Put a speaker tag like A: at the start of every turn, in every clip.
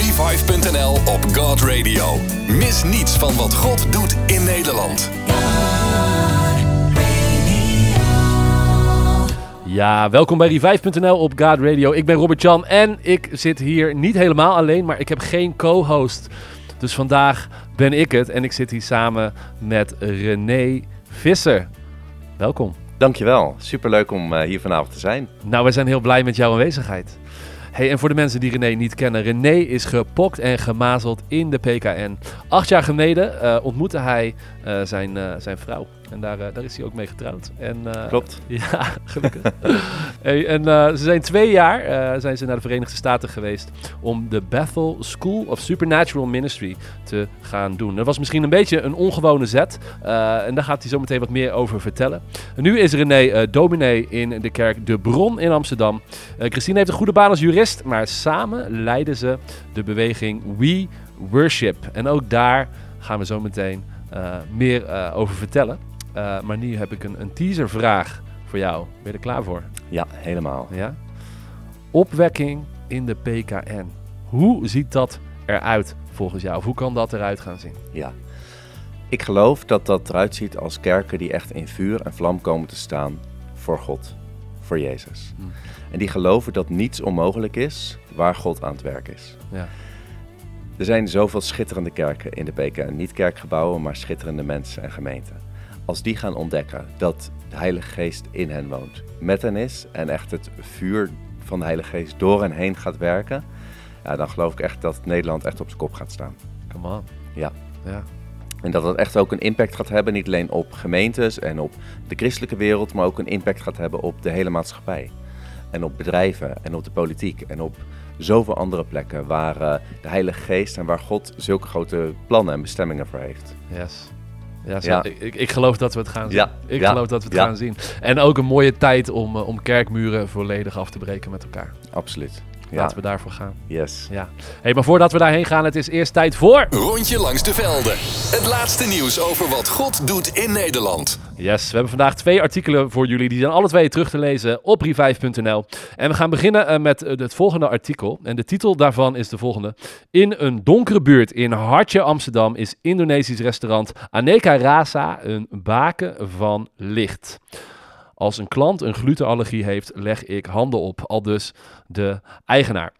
A: Revive.nl op God Radio. Mis niets van wat God doet in Nederland.
B: Ja, welkom bij Revive.nl op God Radio. Ik ben Robert Jan en ik zit hier niet helemaal alleen, maar ik heb geen co-host. Dus vandaag ben ik het en ik zit hier samen met René Visser. Welkom.
C: Dankjewel. Superleuk om uh, hier vanavond te zijn.
B: Nou, wij zijn heel blij met jouw aanwezigheid. Hey, en voor de mensen die René niet kennen, René is gepokt en gemazeld in de PKN. Acht jaar geleden uh, ontmoette hij uh, zijn, zijn vrouw. En daar, uh, daar is hij ook mee getrouwd. En, uh,
C: Klopt.
B: Ja, gelukkig. hey, en uh, ze zijn twee jaar zijn ze naar de Verenigde Staten geweest om de Bethel School of Supernatural Ministry te gaan doen. Dat was misschien een beetje een ongewone zet. en daar gaat hij zo meteen wat meer over vertellen. En nu is René dominee in de kerk De Bron in Amsterdam. Christine heeft een goede baan als jurist, maar samen leiden ze de beweging We Worship. En ook daar gaan we zo meteen meer over vertellen. Uh, maar nu heb ik een, een teaservraag voor jou. Ben je er klaar voor?
C: Ja, helemaal.
B: Ja? Opwekking in de PKN. Hoe ziet dat eruit volgens jou? Of hoe kan dat eruit gaan zien?
C: Ja. Ik geloof dat dat eruit ziet als kerken die echt in vuur en vlam komen te staan voor God, voor Jezus. Hm. En die geloven dat niets onmogelijk is waar God aan het werk is. Ja. Er zijn zoveel schitterende kerken in de PKN. Niet kerkgebouwen, maar schitterende mensen en gemeenten als die gaan ontdekken dat de Heilige Geest in hen woont, met hen is en echt het vuur van de Heilige Geest door hen heen gaat werken, ja, dan geloof ik echt dat Nederland echt op zijn kop gaat staan.
B: Come on.
C: Ja. ja. En dat dat echt ook een impact gaat hebben, niet alleen op gemeentes en op de christelijke wereld, maar ook een impact gaat hebben op de hele maatschappij. En op bedrijven en op de politiek en op zoveel andere plekken waar uh, de Heilige Geest en waar God zulke grote plannen en bestemmingen voor heeft.
B: Yes. Ja, zo, Ik, ik, geloof dat we het gaan zien. Ja, ik geloof dat we het gaan zien. En ook een mooie tijd om, uh, om kerkmuren volledig af te breken met elkaar.
C: Absoluut.
B: Laten we daarvoor gaan.
C: Yes.
B: Ja. Hey, maar voordat we daarheen gaan, het is eerst tijd voor...
A: Rondje langs de velden. Het laatste nieuws over wat God doet in Nederland.
B: Yes, we hebben vandaag twee artikelen voor jullie. Die zijn alle twee terug te lezen op revive.nl. En we gaan beginnen uh, met uh, het volgende artikel. En de titel daarvan is de volgende. In een donkere buurt in Hartje, Amsterdam, is Indonesisch restaurant Aneka Rasa een baken van licht. Als een klant een glutenallergie heeft, leg ik handen op. Al dus de eigenaar.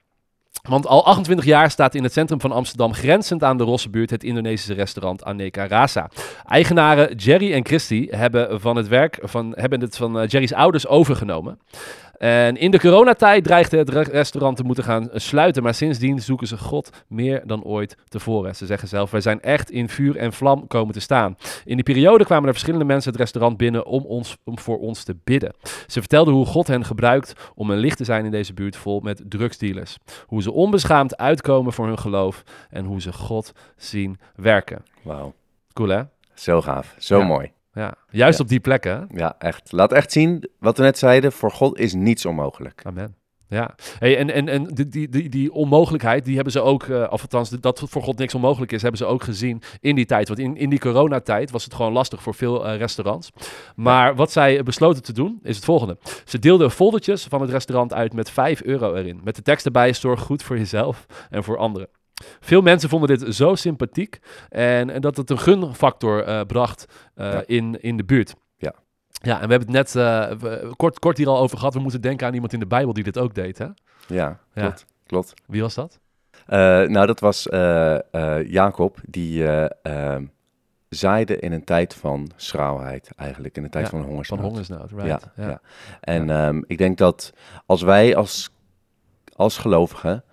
B: Want al 28 jaar staat in het centrum van Amsterdam, grenzend aan de Rossenbuurt, het Indonesische restaurant Aneka Rasa. Eigenaren Jerry en Christy hebben, van het werk van, hebben het van Jerry's ouders overgenomen. En in de coronatijd dreigde het restaurant te moeten gaan sluiten. Maar sindsdien zoeken ze God meer dan ooit tevoren. Ze zeggen zelf, wij zijn echt in vuur en vlam komen te staan. In die periode kwamen er verschillende mensen het restaurant binnen om, ons, om voor ons te bidden. Ze vertelden hoe God hen gebruikt om een licht te zijn in deze buurt vol met drugsdealers. Hoe ze onbeschaamd uitkomen voor hun geloof en hoe ze God zien werken.
C: Wauw.
B: Cool hè?
C: Zo gaaf, zo mooi.
B: Ja, juist op die plekken.
C: Ja, echt. Laat echt zien wat we net zeiden. Voor God is niets onmogelijk.
B: Amen. Ja, hey, en, en, en die, die, die, onmogelijkheid, die hebben ze ook, uh, of althans dat voor God niks onmogelijk is, hebben ze ook gezien in die tijd. Want in, in die coronatijd was het gewoon lastig voor veel uh, restaurants. Maar wat zij besloten te doen, is het volgende. Ze deelden foldertjes van het restaurant uit met 5 euro erin. Met de tekst erbij, zorg goed voor jezelf en voor anderen. Veel mensen vonden dit zo sympathiek en, en dat het een gunfactor uh, bracht uh, in, in de buurt.
C: Ja.
B: Ja, en we hebben het net uh, kort, kort hier al over gehad. We moeten denken aan iemand in de Bijbel die dit ook deed, hè?
C: Ja, klopt. klopt.
B: Wie was dat?
C: nou, dat was Jacob, die ehm, zaaide in een tijd van schraalheid eigenlijk, in een tijd
B: ja,
C: van hongersnood.
B: Van hongersnood, right.
C: Ja, ja. En um, ik denk dat als wij als, als gelovigen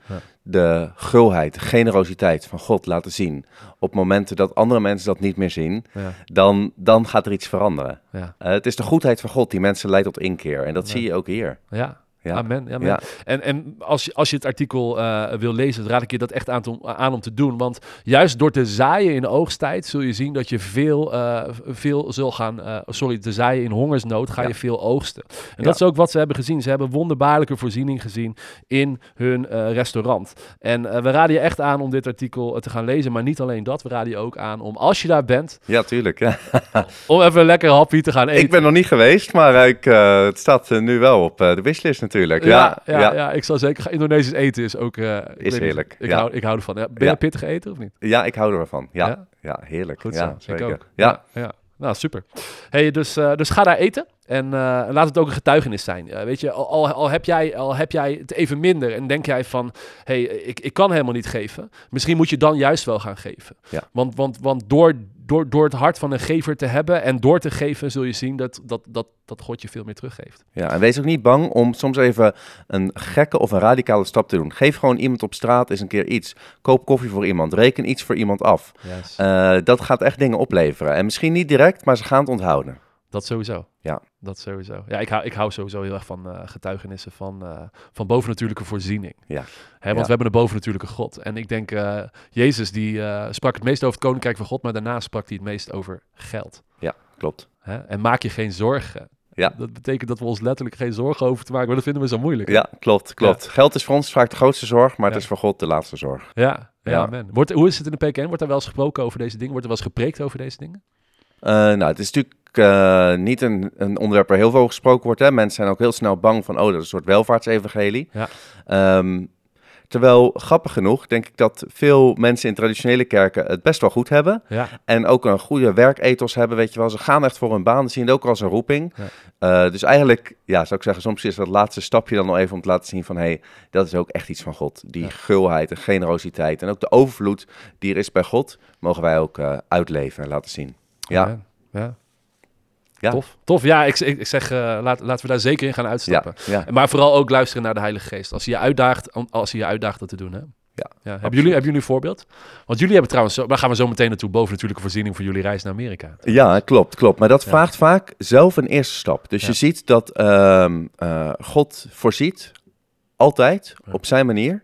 C: de gulheid, de generositeit van God laten zien. Op momenten dat andere mensen dat niet meer zien, ja. dan, dan gaat er iets veranderen. Ja. Uh, het is de goedheid van God die mensen leidt tot inkeer. En dat zie je ook hier.
B: Ja, ja. Amen. amen. Ja. En, en als, je, als je het artikel uh, wil lezen, raad ik je dat echt aan, te, aan, om te doen. Want juist door te zaaien in oogsttijd zul je zien dat je veel, uh, veel zul gaan... Uh, sorry, te zaaien in hongersnood ga je veel oogsten. En dat is ook wat ze hebben gezien. Ze hebben wonderbaarlijke voorziening gezien in hun restaurant. En we raden je echt aan om dit artikel te gaan lezen. Maar niet alleen dat, we raden je ook aan om als je daar bent...
C: Ja, tuurlijk. Ja.
B: om even lekker hapje te gaan eten.
C: Ik ben nog niet geweest, maar ik, het staat nu wel op de wishlist natuurlijk tuurlijk.
B: Ja,
C: Ja,
B: ja, ik zal zeker. Indonesisch eten is ook... eh, niet,
C: heerlijk,
B: Ik, hou, ik hou ervan. Ja, ben je pittige eten of niet?
C: Ja, ik hou ervan. Ja,
B: Ja?
C: ja? heerlijk.
B: Goed zo,
C: zeker.
B: ik ook.
C: Ja.
B: Ja. Nou, super. Hey, dus, eh, dus ga daar eten en eh, laat het ook een getuigenis zijn. Weet je, al, al, al heb jij, al heb jij het even minder en denk jij van... hey, ik, ik kan helemaal niet geven. Misschien moet je dan juist wel gaan geven.
C: Ja.
B: Want, want, want door, door, door het hart van een gever te hebben en door te geven... zul je zien dat, dat, dat, dat God je veel meer teruggeeft.
C: Ja, en wees ook niet bang om soms even een gekke of een radicale stap te doen. Geef gewoon iemand op straat eens een keer iets. Koop koffie voor iemand. Reken iets voor iemand af.
B: Yes.
C: Eh, dat gaat echt dingen opleveren. En misschien niet direct, maar ze gaan het onthouden.
B: Dat sowieso.
C: Ja.
B: Dat sowieso. Ja, ik hou, ik hou sowieso heel erg van eh, getuigenissen van, eh, van bovennatuurlijke voorziening.
C: Ja.
B: Hè, want
C: Ja.
B: we hebben een bovennatuurlijke God. En ik denk, eh, Jezus die sprak het meest over het koninkrijk van God, maar daarna sprak hij het meest over geld.
C: Ja, klopt.
B: Hè? En maak je geen zorgen.
C: Ja.
B: Dat betekent dat we ons letterlijk geen zorgen over te maken, maar dat vinden we zo moeilijk.
C: Ja, klopt, klopt. Geld is voor ons vaak de grootste zorg, maar het is voor God de laatste zorg.
B: Ja, ja, amen. Wordt, hoe is het in de PKN? Wordt er wel eens gesproken over deze dingen? Wordt er wel eens gepreekt over deze dingen?
C: Eh, nou, het is natuurlijk eh, niet een, een onderwerp waar heel veel over gesproken wordt. Hè. Mensen zijn ook heel snel bang van, oh, dat is een soort welvaartsevangelie.
B: Ja.
C: Ehm, terwijl, grappig genoeg, denk ik dat veel mensen in traditionele kerken het best wel goed hebben.
B: Ja,
C: En ook een goede werkethos hebben, weet je wel. Ze gaan echt voor hun baan, ze zien het ook als een roeping.
B: Ja.
C: Eh, dus eigenlijk, ja, zou ik zeggen, soms is dat laatste stapje dan nog even om te laten zien van... hé, hey, dat is ook echt iets van God. Die gulheid en generositeit en ook de overvloed die er is bij God... mogen wij ook eh, uitleven en laten zien. Ja,
B: ja.
C: Ja.
B: Tof. Tof. Ja, ik, ik, ik zeg, eh, laat, laten we daar zeker in gaan
C: ja,
B: uitstappen.
C: ja.
B: Maar vooral ook luisteren naar de Heilige Geest. Als hij je uitdaagt, als hij je uitdaagt dat te doen. Hè?
C: Ja,
B: hebben, jullie, hebben jullie een voorbeeld? Want jullie hebben trouwens, daar gaan we zo meteen naartoe, boven natuurlijke voorziening voor jullie reis naar Amerika.
C: Ja, klopt, klopt. Maar dat
B: Ja.
C: vraagt vaak zelf een eerste stap. Dus
B: Ja.
C: je ziet dat ehm, eh, God voorziet, altijd,
B: Ja.
C: op zijn manier.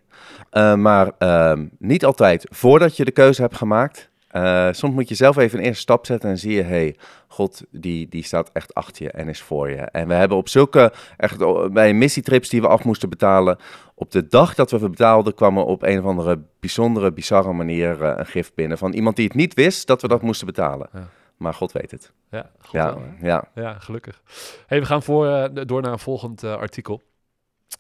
C: Eh, maar ehm, niet altijd voordat je de keuze hebt gemaakt. Eh, soms moet je zelf even een eerste stap zetten en zie je, hey, God die, die staat echt achter je en is voor je. En we hebben op zulke, echt bij missietrips die we af moesten betalen, op de dag dat we betaalden kwam er op een of andere bijzondere, bizarre manier eh, een gift binnen van iemand die het niet wist dat we dat moesten betalen.
B: Ja.
C: Maar God weet het.
B: Ja,
C: Ja,
B: wel,
C: ja.
B: ja gelukkig. Hey, we gaan voor, eh, door naar een volgend artikel.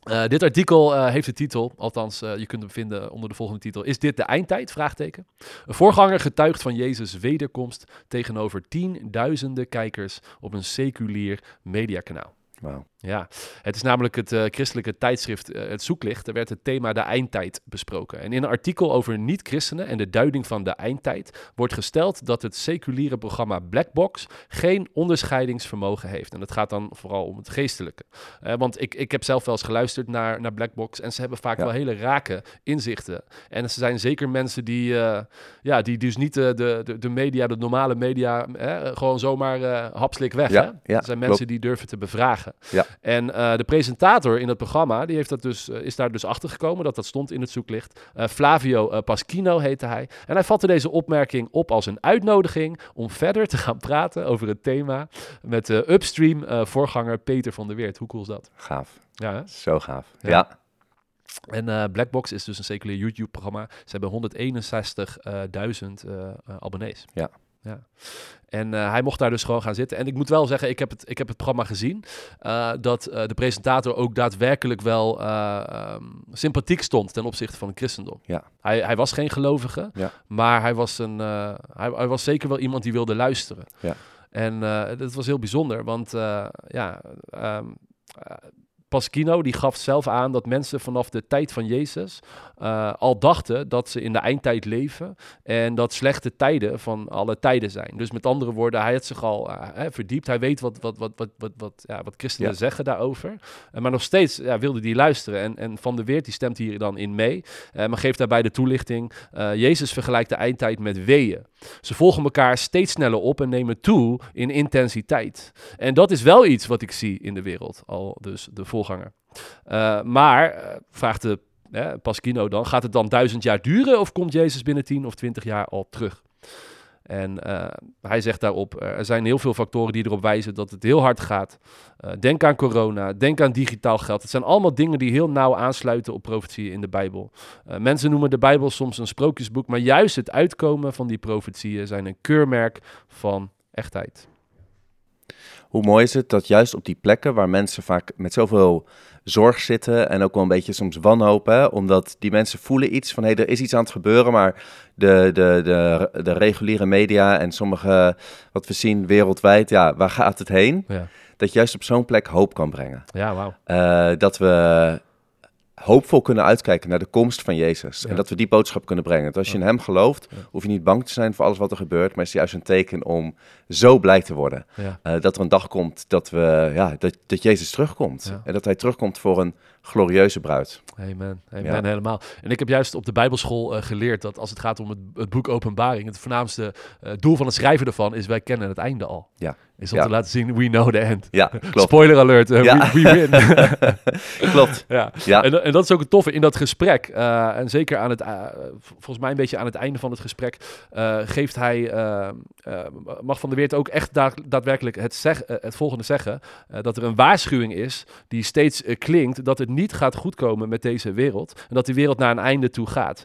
B: Eh, dit artikel eh, heeft de titel, althans eh, je kunt hem vinden onder de volgende titel. Is dit de eindtijd? Vraagteken. Een voorganger getuigt van Jezus' wederkomst tegenover tienduizenden kijkers op een seculier mediakanaal.
C: Wauw.
B: Ja, het is namelijk het eh, christelijke tijdschrift eh, Het Zoeklicht. Er werd het thema de eindtijd besproken. En in een artikel over niet-christenen en de duiding van de eindtijd wordt gesteld dat het seculiere programma Blackbox geen onderscheidingsvermogen heeft. En dat gaat dan vooral om het geestelijke. Eh, want ik, ik heb zelf wel eens geluisterd naar, naar Blackbox en ze hebben vaak
C: Ja.
B: wel hele rake inzichten. En ze zijn zeker mensen die, ja, die dus niet de, de, de, media, de normale media, eh, gewoon zomaar hapslik weg.
C: Ja,
B: hè?
C: ja,
B: Er zijn mensen die durven te bevragen.
C: Ja.
B: En eh, de presentator in het programma, die heeft dat dus, eh, is daar dus achter gekomen dat dat stond in het zoeklicht. Eh, Flavio Paschino heette hij. En hij vatte deze opmerking op als een uitnodiging om verder te gaan praten over het thema met de upstream voorganger Peter van der Weert. Hoe cool is dat?
C: Gaaf.
B: Ja, hè?
C: Zo gaaf.
B: Ja.
C: Ja.
B: En eh, Blackbox is dus een seculier YouTube-programma. Ze hebben 161.000 eh, eh, abonnees.
C: Ja.
B: Ja. En eh, hij mocht daar dus gewoon gaan zitten. En ik moet wel zeggen, ik heb het, ik heb het programma gezien. eh, dat eh, de presentator ook daadwerkelijk wel eh, ehm, sympathiek stond ten opzichte van het christendom.
C: Ja.
B: Hij, hij was geen gelovige,
C: Ja.
B: maar hij was, een, hij, hij was zeker wel iemand die wilde luisteren.
C: Ja.
B: En dat was heel bijzonder, want ja, ehm, eh, Pasquino die gaf zelf aan dat mensen vanaf de tijd van Jezus eh, al dachten dat ze in de eindtijd leven en dat slechte tijden van alle tijden zijn. Dus met andere woorden, hij had zich al eh, verdiept. Hij weet wat, wat, wat, wat, wat, wat, ja, wat christenen
C: Ja.
B: zeggen daarover. Eh, maar nog steeds ja, wilde hij luisteren. En, en Van der Weert die stemt hier dan in mee, maar geeft daarbij de toelichting. Jezus vergelijkt de eindtijd met weeën. Ze volgen elkaar steeds sneller op en nemen toe in intensiteit. En dat is wel iets wat ik zie in de wereld, al dus de Eh, maar, eh, vraagt de Pasquino dan, gaat het dan duizend jaar duren of komt Jezus binnen tien of twintig jaar al terug? En eh, hij zegt daarop, er zijn heel veel factoren die erop wijzen dat het heel hard gaat. Denk aan corona, denk aan digitaal geld. Het zijn allemaal dingen die heel nauw aansluiten op profetieën in de Bijbel. Eh, mensen noemen de Bijbel soms een sprookjesboek, maar juist het uitkomen van die profetieën zijn een keurmerk van echtheid.
C: Hoe mooi is het dat juist op die plekken waar mensen vaak met zoveel zorg zitten en ook wel een beetje soms wanhoop, hè, omdat die mensen voelen iets van hé, hey, er is iets aan het gebeuren, maar de, de, de, de reguliere media en sommige wat we zien wereldwijd, ja, waar gaat het heen?
B: Ja,
C: Dat juist op zo'n plek hoop kan brengen.
B: ja wauw.
C: Eh, dat we hoopvol kunnen uitkijken naar de komst van Jezus.
B: Ja.
C: En dat we die boodschap kunnen brengen. Dat als je in hem gelooft, hoef je niet bang te zijn voor alles wat er gebeurt. Maar is het juist een teken om zo blij te worden.
B: Ja.
C: Eh, dat er een dag komt dat, we, ja, dat, dat Jezus terugkomt.
B: Ja.
C: En dat hij terugkomt voor een glorieuze bruid.
B: Amen, amen,
C: Ja.
B: helemaal. En ik heb juist op de Bijbelschool eh, geleerd dat als het gaat om het, het boek Openbaring, het voornaamste eh, doel van het schrijven ervan is wij kennen het einde al.
C: Ja.
B: Is om te laten zien, we know the end.
C: Ja, klopt.
B: Spoiler alert,
C: Ja.
B: we, we win.
C: klopt.
B: ja.
C: Ja,
B: En, en dat is ook het toffe in dat gesprek. en zeker aan het, volgens mij een beetje aan het einde van het gesprek, geeft hij, mag Van der Ook echt daad- daadwerkelijk het, zeg, eh, het volgende zeggen. eh, dat er een waarschuwing is die steeds eh, klinkt dat het niet gaat goedkomen met deze wereld. En dat die wereld naar een einde toe gaat.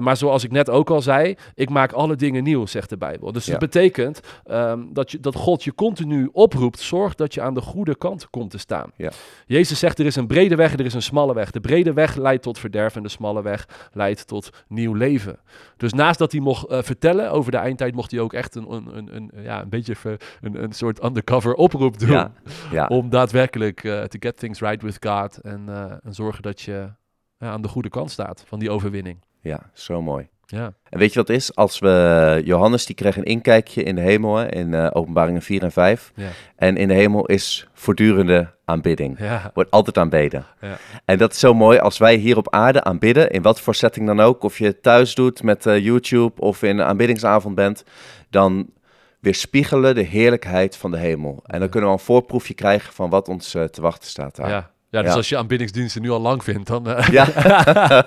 B: Maar zoals ik net ook al zei, ik maak alle dingen nieuw, zegt de Bijbel. Dus
C: Ja.
B: het betekent ehm, dat, je, dat God je continu oproept, zorg dat je aan de goede kant komt te staan.
C: Ja.
B: Jezus zegt, er is een brede weg en er is een smalle weg. De brede weg leidt tot verderf en de smalle weg leidt tot nieuw leven. Dus naast dat hij mocht eh, vertellen over de eindtijd, mocht hij ook echt een, een, een, een, ja, een beetje een, een soort undercover oproep doen.
C: ja, ja.
B: Om daadwerkelijk eh, to get things right with God en, eh, en zorgen dat je aan de goede kant staat van die overwinning.
C: ja, zo mooi.
B: Ja,
C: En weet je wat het is? Als we, Johannes die kreeg een inkijkje in de hemel, hè, in eh, openbaringen 4 en 5.
B: ja,
C: En in de hemel is voortdurende aanbidding.
B: ja,
C: Wordt altijd aanbeden.
B: Ja.
C: En dat is zo mooi als wij hier op aarde aanbidden, in wat voor setting dan ook. Of je thuis doet met eh, YouTube of in een aanbiddingsavond bent. Dan weerspiegelen de heerlijkheid van de hemel. En dan kunnen we een voorproefje krijgen van wat ons eh, te wachten staat daar.
B: ja. Ja, dus
C: Ja.
B: als je aanbiddingsdiensten nu al lang vindt, dan... eh,
C: Ja,
B: ja,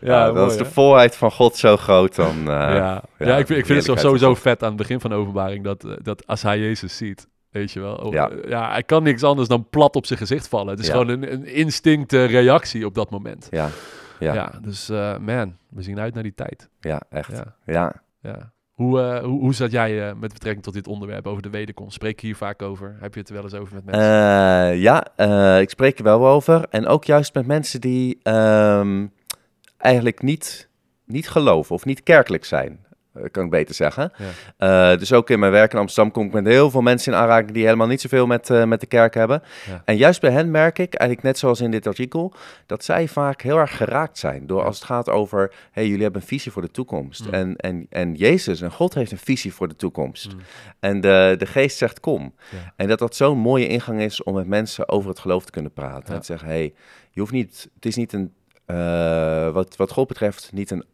C: Ja, dan is de volheid van God zo groot. Dan, eh,
B: ja. Ja, ik, vind- ik vind het sowieso vet aan het begin van de openbaring dat, eh, dat als hij Jezus ziet, weet je wel, oh,
C: Ja.
B: ja, hij kan niks anders dan plat op zijn gezicht vallen. Het is gewoon een, een instinct eh, reactie op dat moment.
C: Ja,
B: Ja,
C: ja,
B: dus man, we zien uit naar die tijd.
C: ja, echt.
B: Ja,
C: Ja.
B: Hoe, eh, hoe, hoe zat jij eh, met betrekking tot dit onderwerp over de wederkomst? Spreek je hier vaak over? Heb je het er wel eens over met mensen?
C: Eh, ja, ik spreek er wel over. En ook juist met mensen die ehm, eigenlijk niet, niet geloven of niet kerkelijk zijn. Eh, kan ik beter zeggen.
B: Ja.
C: Eh, dus ook in mijn werk in Amsterdam kom ik met heel veel mensen in aanraking die helemaal niet zoveel met, eh, met de kerk hebben.
B: Ja.
C: En juist bij hen merk ik, eigenlijk net zoals in dit artikel, dat zij vaak heel erg geraakt zijn. Door als het gaat over, hey, jullie hebben een visie voor de toekomst.
B: Mm.
C: En, en, en Jezus en God heeft een visie voor de toekomst.
B: Mm.
C: En de, de geest zegt kom.
B: Ja.
C: En dat dat zo'n mooie ingang is om met mensen over het geloof te kunnen praten. En te zeggen, hey, je hoeft niet, het is niet een, eh, wat, wat God betreft, niet een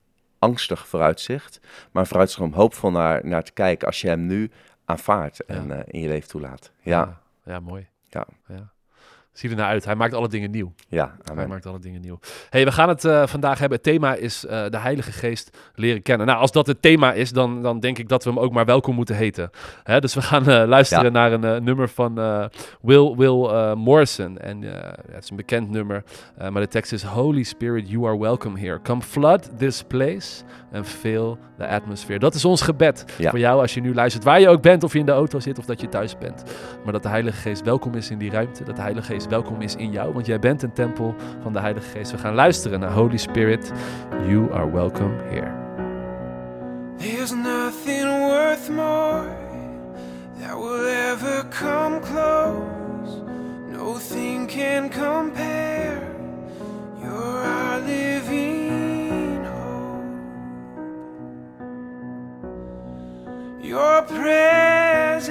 C: angstig vooruitzicht, maar vooruitzicht om hoopvol naar, naar te kijken als je hem nu aanvaardt en
B: Ja.
C: eh, in je leven toelaat. Ja,
B: ja, ja, mooi.
C: Ja.
B: ja. Zie er naar uit. Hij maakt alle dingen nieuw.
C: ja,
B: Hij maakt alle dingen nieuw. hey, we gaan het eh, vandaag hebben. Het thema is eh, de Heilige Geest leren kennen. Nou, als dat het thema is, dan, dan denk ik dat we hem ook maar welkom moeten heten. Hè, dus we gaan eh, luisteren
C: Ja.
B: naar een nummer van Will, Will Morrison. En het is een bekend nummer, maar de tekst is Holy Spirit, you are welcome here. Come flood this place and fill the atmosphere. Dat is ons gebed
C: Ja.
B: voor jou als je nu luistert. Waar je ook bent, of je in de auto zit of dat je thuis bent. Maar dat de Heilige Geest welkom is in die ruimte. Dat de Heilige Geest welkom is in jou. Want jij bent een tempel van de Heilige Geest. We gaan luisteren naar Holy Spirit. You are welcome here.
D: There's nothing worth more that will ever come close. Nothing can compare. You're our living Your presence,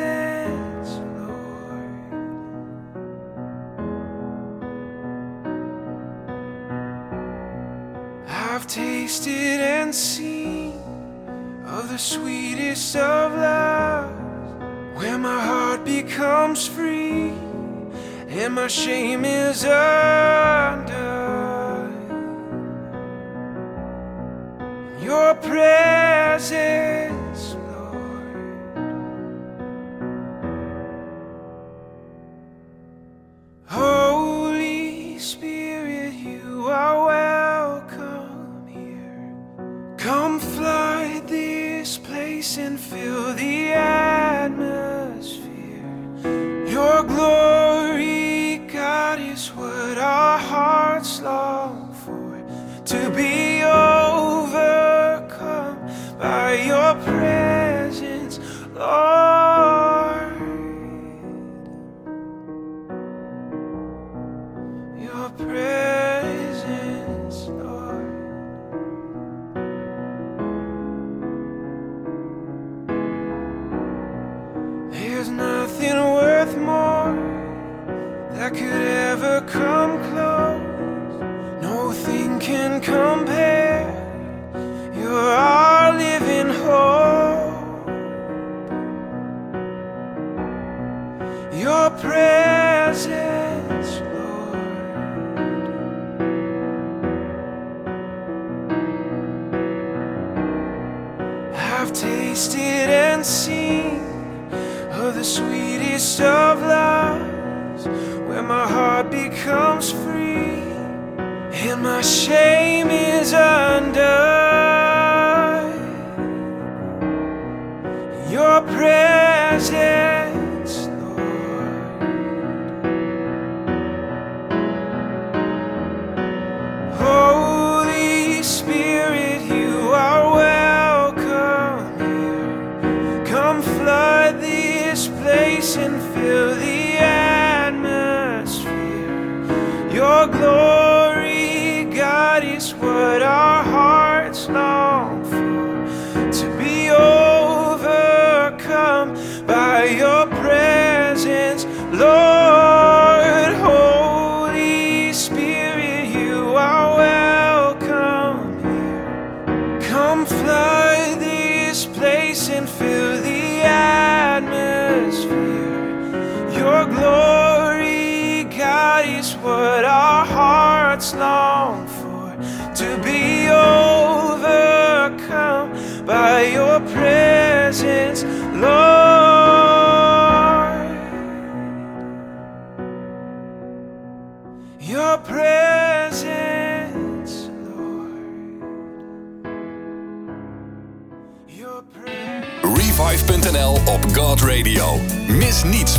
D: Lord. I've tasted and seen of the sweetest of loves, where my heart becomes free and my shame is undone. Your presence,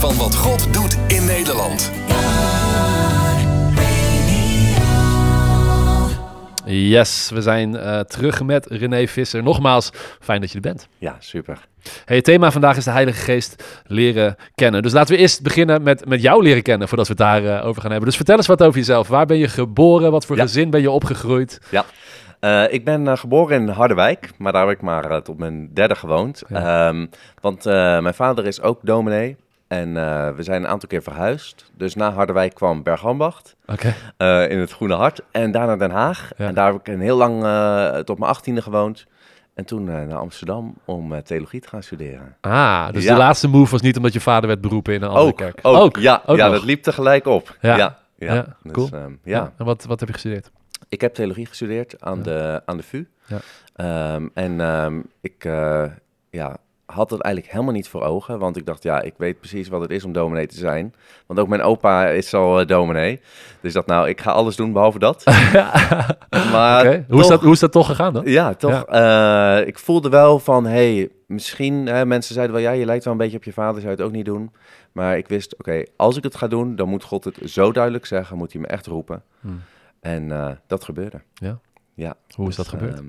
A: van wat God doet in Nederland.
B: Yes, we zijn eh, terug met René Visser. Nogmaals, fijn dat je er bent.
C: Ja, super.
B: Hey, het thema vandaag is de Heilige Geest leren kennen. Dus laten we eerst beginnen met, met jou leren kennen, voordat we het daarover over gaan hebben. Dus vertel eens wat over jezelf. Waar ben je geboren? Wat voor
C: Ja.
B: gezin ben je opgegroeid?
C: Ja. Eh, ik ben eh, geboren in Harderwijk, maar daar heb ik maar eh, tot mijn derde gewoond. Ehm, want eh, mijn vader is ook dominee en eh, we zijn een aantal keer verhuisd. Dus na Harderwijk kwam Bergambacht eh, in het Groene Hart en daarna Den Haag.
B: Ja.
C: En daar heb ik een heel lang eh, tot mijn achttiende gewoond. En toen naar Amsterdam om theologie te gaan studeren.
B: Ah, dus
C: Ja.
B: de laatste move was niet omdat je vader werd beroepen in een andere
C: Ook,
B: kerk.
C: ook, ja,
B: ook
C: ja
B: nog.
C: dat liep tegelijk op.
B: Ja.
C: Ja, ja,
B: Ja,
C: Dus,
B: cool.
C: ehm, ja.
B: En wat, wat heb je gestudeerd?
C: Ik heb theologie gestudeerd aan,
B: Ja.
C: de, aan de VU.
B: Ja.
C: Ehm, en ehm, ik ja, had het eigenlijk helemaal niet voor ogen. Want ik dacht, ja, ik weet precies wat het is om dominee te zijn. Want ook mijn opa is al eh, dominee. Dus dat nou, ik ga alles doen behalve dat. maar.
B: Hoe, is dat, hoe is dat toch gegaan dan?
C: Ja, toch. eh, ik voelde wel van, hey, misschien... Hè, mensen zeiden wel, ja, je lijkt wel een beetje op je vader, zou je het ook niet doen. Maar ik wist, oké, als ik het ga doen, dan moet God het zo duidelijk zeggen. Moet hij me echt roepen.
B: Hmm.
C: En eh, dat gebeurde.
B: Ja.
C: Ja.
B: Hoe is
C: Dus,
B: dat gebeurd?
C: ehm,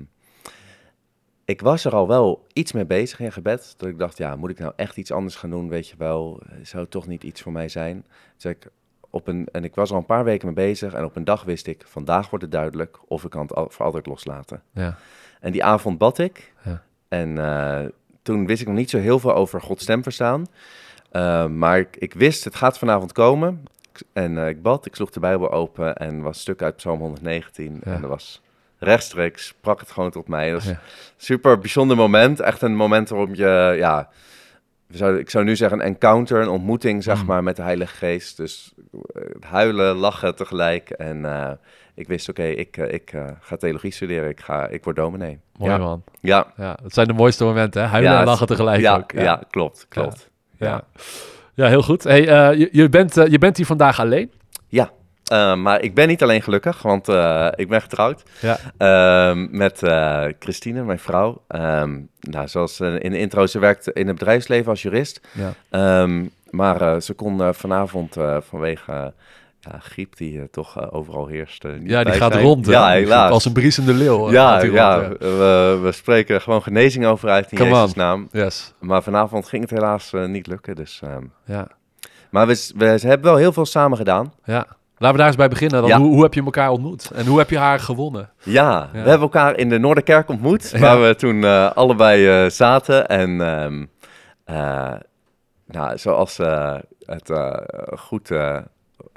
C: ik was er al wel iets mee bezig in gebed. Dat ik dacht, ja, moet ik nou echt iets anders gaan doen? Weet je wel, Eh, zou het toch niet iets voor mij zijn? Dus ik op een, en ik was er al een paar weken mee bezig. En op een dag wist ik, vandaag wordt het duidelijk of ik kan het al, voor altijd loslaten.
B: ja.
C: En die avond bad ik.
B: Ja.
C: En eh, toen wist ik nog niet zo heel veel over Gods stem verstaan. Eh, maar ik, ik wist, het gaat vanavond komen. En ik bad, ik sloeg de Bijbel open en was een stuk uit Psalm 119.
B: Ja.
C: En dat was rechtstreeks, sprak het gewoon tot mij. Dat
B: Ja.
C: super bijzonder moment. Echt een moment waarop je, ja, zouden, ik zou nu zeggen een encounter, een ontmoeting, zeg
B: Mm.
C: maar, met de Heilige Geest. Dus eh, huilen, lachen tegelijk. En eh, ik wist, oké, ik, eh, ik ga theologie studeren, ik, ga, ik word dominee.
B: Mooi
C: ja.
B: man.
C: Ja,
B: Ja, het zijn de mooiste momenten, hè? Huilen
C: Ja,
B: en lachen tegelijk
C: ja,
B: ook.
C: ja. klopt, klopt.
B: Ja.
C: Ja.
B: Ja, heel goed. Hey, je, je, bent, je bent hier vandaag alleen.
C: Eh, maar ik ben niet alleen gelukkig, want eh, ik ben getrouwd
B: Ja.
C: ehm, met eh, Christine, mijn vrouw. Ehm, nou, zoals in de intro, ze werkt in het bedrijfsleven als jurist.
B: Ja.
C: Ehm, maar ze kon vanavond vanwege ja, griep die toch overal heerst.
B: Ja, die gaat
C: zijn.
B: rond. hè?
C: Ja, helaas.
B: Als een briesende leeuw.
C: ja, ja,
B: rond,
C: We, we spreken gewoon genezing over uit in
B: Come
C: Jezus'
B: on.
C: naam.
B: Yes.
C: Maar vanavond ging het helaas niet lukken. Dus,
B: Ja.
C: maar we, we hebben wel heel veel samen gedaan.
B: ja. Laten we daar eens bij beginnen. Dan
C: Ja.
B: hoe, hoe heb je elkaar ontmoet? En hoe heb je haar gewonnen?
C: Ja, we hebben elkaar in de Noorderkerk ontmoet, waar we toen eh, allebei eh, zaten. En eh, nou, zoals het goed,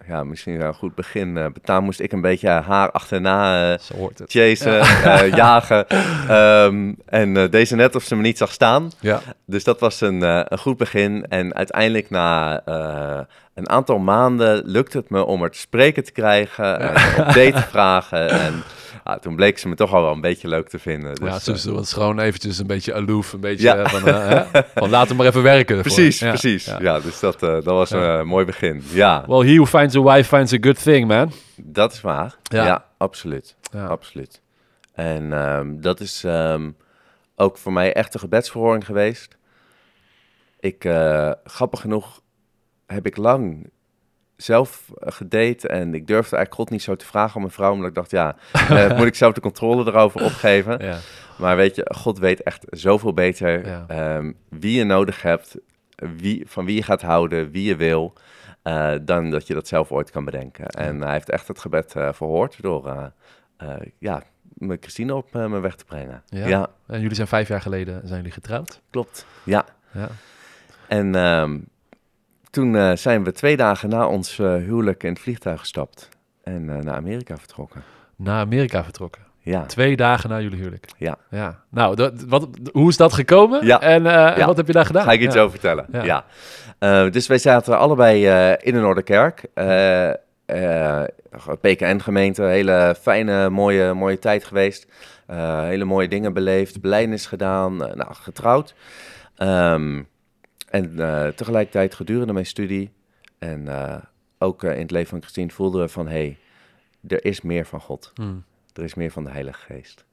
C: ja, misschien een goed begin uh, moest ik een beetje haar achterna
B: het.
C: chasen, eh, jagen. Ehm, en deze net of ze me niet zag staan.
B: Ja.
C: Dus dat was een, een goed begin. En uiteindelijk na een aantal maanden lukte het me om er te spreken te krijgen. En op date te vragen. En ah, toen bleek ze me toch al wel een beetje leuk te vinden. Dus,
B: ja, dus het was gewoon eventjes een beetje aloof. Een beetje
C: Ja.
B: eh, van, eh, van laten we maar even werken.
C: precies,
B: Ja.
C: precies.
B: Ja.
C: Ja, dus dat, dat was een mooi begin. Ja,
B: Well, he who finds a wife finds a good thing, man.
C: dat is waar.
B: Ja.
C: Absoluut.
B: Ja.
C: Absoluut. En ehm, dat is ehm, ook voor mij echt een gebedsverhoring geweest. Ik, grappig genoeg, heb ik lang zelf eh, gedate en ik durfde eigenlijk God niet zo te vragen om mijn vrouw, omdat ik dacht, ja, eh, moet ik zelf de controle erover opgeven.
B: Ja.
C: Maar weet je, God weet echt zoveel beter
B: Ja.
C: ehm, wie je nodig hebt, wie, van wie je gaat houden, wie je wil, eh, dan dat je dat zelf ooit kan bedenken. En hij heeft echt het gebed verhoord door ja, me Christine op mijn weg te brengen.
B: Ja. En jullie zijn vijf jaar geleden zijn jullie getrouwd.
C: klopt. Ja.
B: Ja.
C: En ehm, toen eh, zijn we twee dagen na ons eh, huwelijk in het vliegtuig gestapt en eh, naar Amerika vertrokken.
B: Naar Amerika vertrokken.
C: Ja.
B: Twee dagen na jullie huwelijk.
C: Ja.
B: ja. Nou, dat, wat, hoe is dat gekomen?
C: Ja.
B: En,
C: Ja.
B: wat heb je daar gedaan?
C: Ga ik iets
B: ja.
C: over vertellen?
B: Ja.
C: Dus wij zaten allebei in de Noorderkerk. PKN-gemeente, hele fijne, mooie, mooie tijd geweest. Hele mooie dingen beleefd, belijdenis gedaan, eh, nou, getrouwd. Ehm, en eh, tegelijkertijd gedurende mijn studie en eh, ook eh, in het leven van Christine voelden we van... hé, hey, er is meer van God.
B: Hmm.
C: Er is meer van de Heilige Geest.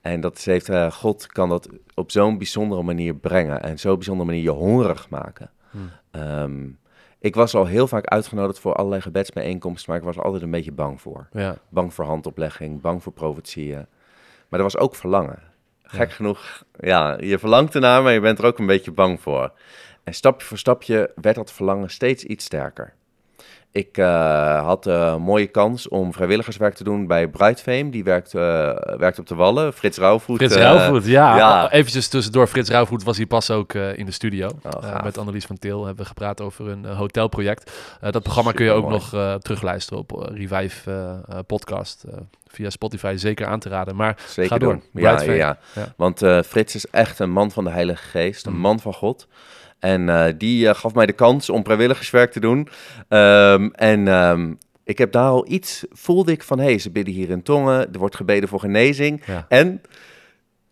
C: En dat is- heeft, God kan dat op zo'n bijzondere manier brengen en zo'n bijzondere manier je hongerig maken.
B: Hmm.
C: Ehm, ik was al heel vaak uitgenodigd voor allerlei gebedsbijeenkomsten, maar ik was er altijd een beetje bang voor.
B: Ja.
C: Bang voor handoplegging, bang voor profetieën. Maar er was ook verlangen. Gek genoeg, ja, je verlangt ernaar, maar je bent er ook een beetje bang voor. En stapje voor stapje werd dat verlangen steeds iets sterker. Ik eh, had een mooie kans om vrijwilligerswerk te doen bij Bruidfame. Die werkt, eh, werkt op de Wallen. Frits Rauwvoet.
B: Frits
C: eh,
B: Rauwvoet, ja.
C: ja.
B: Eventjes tussendoor. Frits Rauwvoet was hier pas ook eh, in de studio.
C: Oh,
B: Eh, met Annelies van Til hebben we gepraat over een eh, hotelproject. Eh, dat programma kun je ook nog eh, terugluisteren op eh, Revive eh, eh, podcast. eh, via Spotify zeker aan te raden. Maar
C: Zeker
B: Ga door.
C: doen. Ja, ja,
B: Ja.
C: Want eh, Frits is echt een man van de Heilige Geest, een
B: Mm.
C: man van God. En eh, die eh, gaf mij de kans om vrijwilligerswerk te doen. Ehm, en ehm, ik heb daar al iets, voelde ik van, hé, hey, ze bidden hier in tongen, er wordt gebeden voor genezing.
B: Ja.
C: En,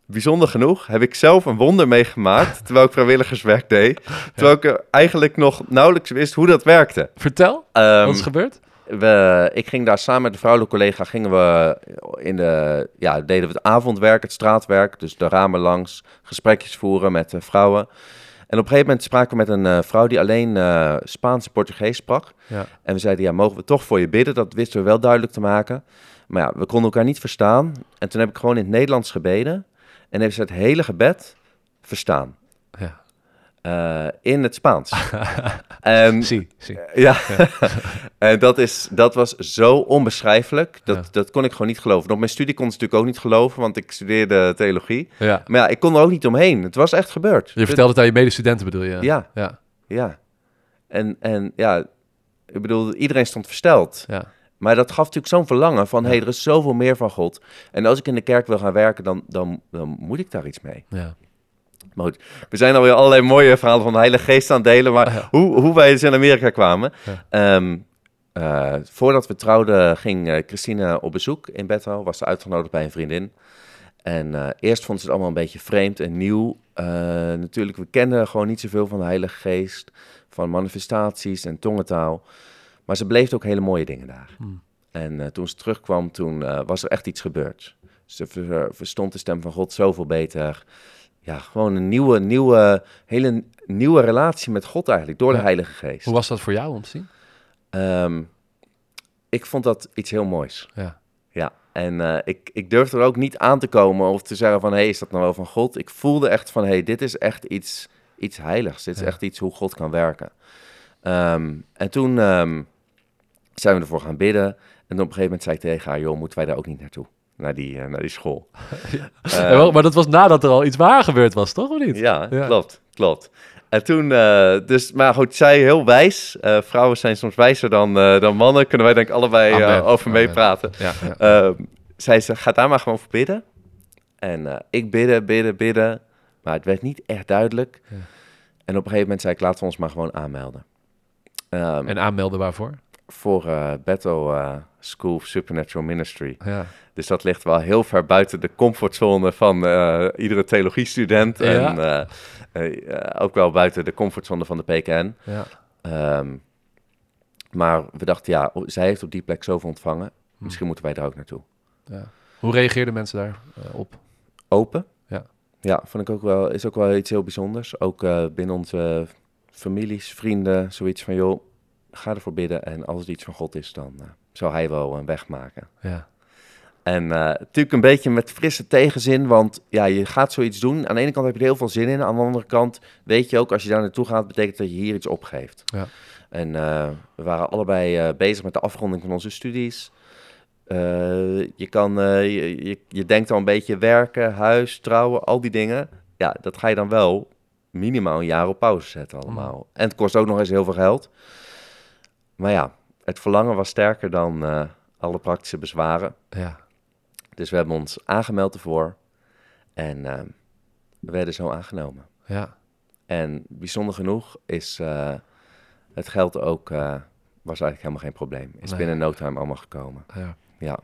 C: bijzonder genoeg, heb ik zelf een wonder meegemaakt, terwijl ik vrijwilligerswerk deed. Terwijl ik eigenlijk nog nauwelijks wist hoe dat werkte.
B: vertel,
C: Ehm,
B: wat is gebeurd?
C: we, ik ging daar samen met een vrouwelijke collega, gingen we in de, ja, deden we het avondwerk, het straatwerk, dus de ramen langs, gesprekjes voeren met vrouwen. En op een gegeven moment spraken we met een eh, vrouw die alleen eh, Spaans en Portugees sprak.
B: Ja.
C: En we zeiden, ja, mogen we toch voor je bidden? Dat wisten we wel duidelijk te maken. Maar ja, we konden elkaar niet verstaan. En toen heb ik gewoon in het Nederlands gebeden. En heeft ze het hele gebed verstaan. Eh, in het Spaans. en
B: Zie, zie.
C: ja, en dat, is, dat was zo onbeschrijfelijk. Dat,
B: Ja.
C: dat kon ik gewoon niet geloven. Op mijn studie kon ze natuurlijk ook niet geloven, want ik studeerde theologie.
B: Ja.
C: Maar ja, ik kon er ook niet omheen. Het was echt gebeurd.
B: Je vertelt het aan je medestudenten bedoel je?
C: Ja,
B: Ja,
C: ja. En, en ja, ik bedoel, iedereen stond versteld.
B: ja.
C: Maar dat gaf natuurlijk zo'n verlangen van, hé, hey, er is zoveel meer van God. En als ik in de kerk wil gaan werken, dan, dan, dan moet ik daar iets mee.
B: ja.
C: Maar goed, we zijn alweer allerlei mooie verhalen van de Heilige Geest aan het delen. Maar
B: ja.
C: hoe, hoe wij dus in Amerika kwamen.
B: Ja.
C: Ehm, eh, voordat we trouwden ging eh, Christine op bezoek in Bethel. Was ze uitgenodigd bij een vriendin. En eh, eerst vond ze het allemaal een beetje vreemd en nieuw. Natuurlijk, we kenden gewoon niet zoveel van de Heilige Geest. Van manifestaties en tongentaal. Maar ze beleefde ook hele mooie dingen daar.
B: Hmm.
C: En toen ze terugkwam, toen was er echt iets gebeurd. Ze ver- verstond de stem van God zoveel beter. Ja, gewoon een nieuwe, nieuwe, hele nieuwe relatie met God eigenlijk, door
B: Ja.
C: de Heilige Geest.
B: Hoe was dat voor jou om te zien?
C: Ehm, ik vond dat iets heel moois.
B: Ja.
C: Ja, en eh, ik, ik durfde er ook niet aan te komen of te zeggen van... hé, hey, is dat nou wel van God? Ik voelde echt van, hé, hey, dit is echt iets, iets heiligs. Dit is
B: Ja.
C: echt iets hoe God kan werken. Ehm, en toen ehm, zijn we ervoor gaan bidden. En op een gegeven moment zei ik tegen haar... joh, moeten wij daar ook niet naartoe? Naar die, eh, naar die school.
B: Ja, maar dat was nadat er al iets waar gebeurd was, toch? Of niet?
C: Ja,
B: Ja.
C: klopt, klopt. En toen, eh, dus, maar goed, zij heel wijs. Eh, vrouwen zijn soms wijzer dan, dan mannen. Kunnen wij denk ik allebei over meepraten.
B: Ja, ja.
C: Ehm, zij ze, ga daar maar gewoon voor bidden. En ik bidden, bidden, bidden. Maar het werd niet echt duidelijk.
B: Ja.
C: En op een gegeven moment zei ik, laten we ons maar gewoon aanmelden. Ehm,
B: En aanmelden waarvoor?
C: Voor eh, School of Supernatural Ministry.
B: Ja.
C: Dus dat ligt wel heel ver buiten de comfortzone van eh, iedere theologiestudent.
B: Ja.
C: En eh, eh, ook wel buiten de comfortzone van de PKN.
B: ja.
C: Ehm, maar we dachten, ja, zij heeft op die plek zoveel ontvangen.
B: Hm.
C: Misschien moeten wij daar ook naartoe.
B: ja. Hoe reageerden mensen daar eh, op?
C: Open.
B: Ja.
C: Ja, vond ik ook wel, is ook wel iets heel bijzonders. Ook binnen onze families, vrienden, zoiets van, joh, ga ervoor bidden. En als het iets van God is, dan zal hij wel een weg maken.
B: Ja.
C: En eh, natuurlijk een beetje met frisse tegenzin, want ja, je gaat zoiets doen. Aan de ene kant heb je er heel veel zin in. Aan de andere kant weet je ook, als je daar naartoe gaat, betekent dat je hier iets opgeeft.
B: Ja.
C: En eh, we waren allebei eh, bezig met de afronding van onze studies. Je, kan, je, je, je denkt al een beetje werken, huis, trouwen, al die dingen. Ja, dat ga je dan wel minimaal een jaar op pauze zetten allemaal. En het kost ook nog eens heel veel geld. Maar ja, het verlangen was sterker dan eh, alle praktische bezwaren.
B: Ja.
C: Dus we hebben ons aangemeld ervoor. En eh, we werden zo aangenomen.
B: Ja.
C: En bijzonder genoeg is eh, het geld ook, eh, was eigenlijk helemaal geen probleem. Is
B: Nee.
C: binnen no time allemaal gekomen.
B: ja.
C: Ja,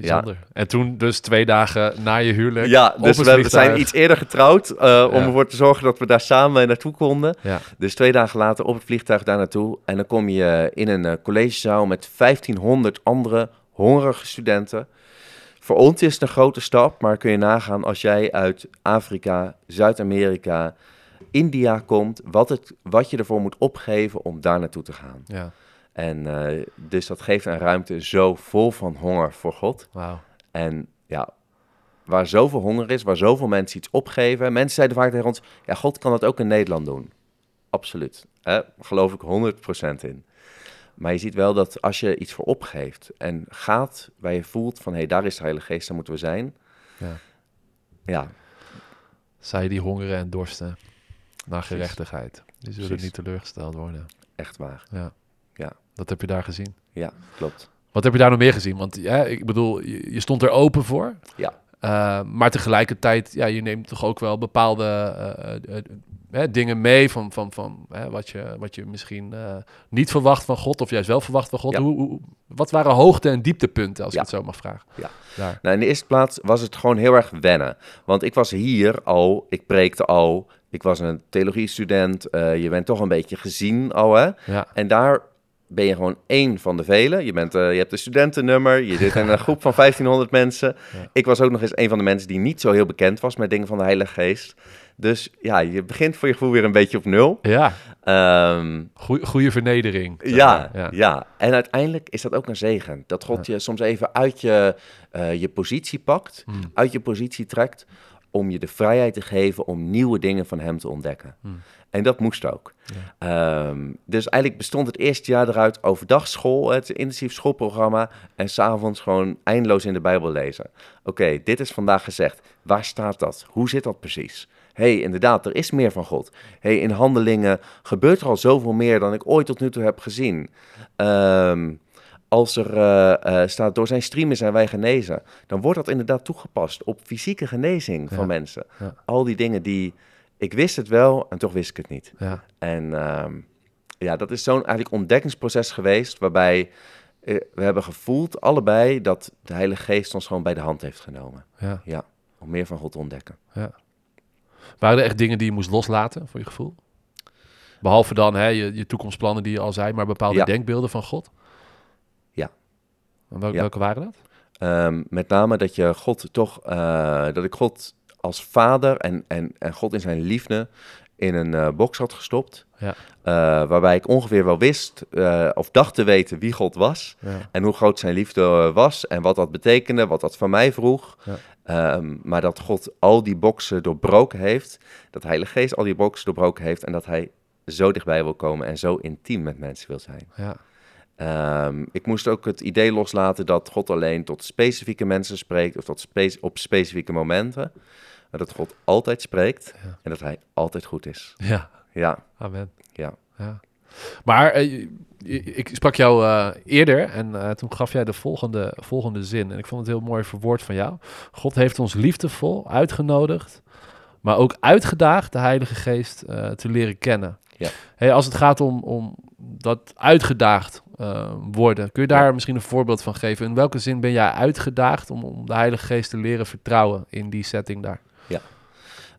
B: Bijzonder. En toen dus twee dagen na je huwelijk
C: ja dus we
B: vliegtuig.
C: zijn iets eerder getrouwd eh, om
B: Ja.
C: ervoor te zorgen dat we daar samen naartoe konden.
B: Ja.
C: Dus twee dagen later op het vliegtuig daar naartoe. En dan kom je in een eh, collegezaal met 1500 andere hongerige studenten. Voor ons is het een grote stap, maar kun je nagaan als jij uit Afrika, Zuid-Amerika, India komt, wat, het, wat je ervoor moet opgeven om daar naartoe te gaan.
B: Ja.
C: En eh, dus dat geeft een ruimte zo vol van honger voor God. En ja, waar zoveel honger is, waar zoveel mensen iets opgeven. Mensen zeiden vaak tegen ons, ja, God kan dat ook in Nederland doen. Absoluut. Hè? Geloof ik 100% in. Maar je ziet wel dat als je iets voor opgeeft en gaat waar je voelt van, hé, hey, daar is de Heilige Geest, daar moeten we zijn.
B: Ja.
C: Ja,
B: Zij die hongeren en dorsten naar gerechtigheid. Die zullen
C: Precies.
B: niet teleurgesteld worden.
C: echt waar.
B: Ja. Dat heb je daar gezien.
C: Ja, klopt.
B: Wat heb je daar nog meer gezien? Want ja, ik bedoel, je, je stond er open voor.
C: Ja.
B: Uh, maar tegelijkertijd, ja, je neemt toch ook wel bepaalde uh, uh, hè, dingen mee van, van, van wat, je, wat je misschien niet verwacht van God, of juist wel verwacht van God.
C: Ja.
B: Hoe, hoe, wat waren hoogte- en dieptepunten, als
C: Ja.
B: ik het zo mag vragen?
C: Ja.
B: Daar.
C: Nou, in de eerste plaats was het gewoon heel erg wennen. Want ik was hier al, ik preekte al, ik was een theologiestudent. Je bent toch een beetje gezien al, hè?
B: Ja.
C: En daar ben je gewoon één van de velen. Je, bent, uh, je hebt een studentennummer, je zit in een groep van 1500 mensen.
B: Ja.
C: Ik was ook nog eens een van de mensen die niet zo heel bekend was met dingen van de Heilige Geest. Dus ja, je begint voor je gevoel weer een beetje op nul.
B: Ja,
C: Um,
B: Goeie, goede vernedering.
C: ja, ja,
B: ja.
C: En uiteindelijk is dat ook een zegen. Dat God je soms even uit je, uh, je positie pakt,
B: Mm.
C: uit je positie trekt, om je de vrijheid te geven om nieuwe dingen van hem te ontdekken.
B: Mm.
C: En dat moest ook. Um, dus eigenlijk bestond het eerste jaar eruit overdag school, het intensief schoolprogramma, en s'avonds gewoon eindeloos in de Bijbel lezen. Oké, okay, dit is vandaag gezegd. Waar staat dat? Hoe zit dat precies? hey, inderdaad, er is meer van God. hey, in handelingen gebeurt er al zoveel meer dan ik ooit tot nu toe heb gezien. Um, als er uh, uh, staat, door zijn streamen zijn wij genezen, dan wordt dat inderdaad toegepast op fysieke genezing van mensen.
B: Ja.
C: Al die dingen die, ik wist het wel en toch wist ik het niet.
B: Ja.
C: En um, ja, dat is zo'n eigenlijk ontdekkingsproces geweest, waarbij uh, we hebben gevoeld, allebei, dat de Heilige Geest ons gewoon bij de hand heeft genomen.
B: Ja.
C: Ja, om meer van God te ontdekken.
B: Ja. Waren er echt dingen die je moest loslaten, voor je gevoel? Behalve dan hè, je, je toekomstplannen die je al zei, maar bepaalde denkbeelden van God? Welke,
C: Ja.
B: welke waren dat?
C: Um, met name dat je God toch, uh, dat ik God als vader en, en, en God in zijn liefde in een eh, box had gestopt.
B: Ja.
C: eh, waarbij ik ongeveer wel wist, eh, of dacht te weten wie God was.
B: Ja.
C: En hoe groot zijn liefde eh, was en wat dat betekende, wat dat van mij vroeg.
B: Ja.
C: Ehm, maar dat God al die boxen doorbroken heeft, dat Heilige Geest al die boxen doorbroken heeft en dat hij zo dichtbij wil komen en zo intiem met mensen wil zijn.
B: Ja.
C: Ehm, ik moest ook het idee loslaten dat God alleen tot specifieke mensen spreekt of tot spe- op specifieke momenten. Maar dat God altijd spreekt
B: Ja.
C: en dat hij altijd goed is.
B: ja.
C: Ja,
B: Amen.
C: ja.
B: Ja. Maar eh, ik sprak jou eh, eerder en eh, toen gaf jij de volgende, volgende zin. En ik vond het heel mooi verwoord van jou. God heeft ons liefdevol uitgenodigd, maar ook uitgedaagd de Heilige Geest te leren kennen.
C: Ja.
B: Hey, als het gaat om, om dat uitgedaagd eh, worden, kun je daar
C: Ja.
B: misschien een voorbeeld van geven? In welke zin ben jij uitgedaagd om, om de Heilige Geest te leren vertrouwen in die setting daar?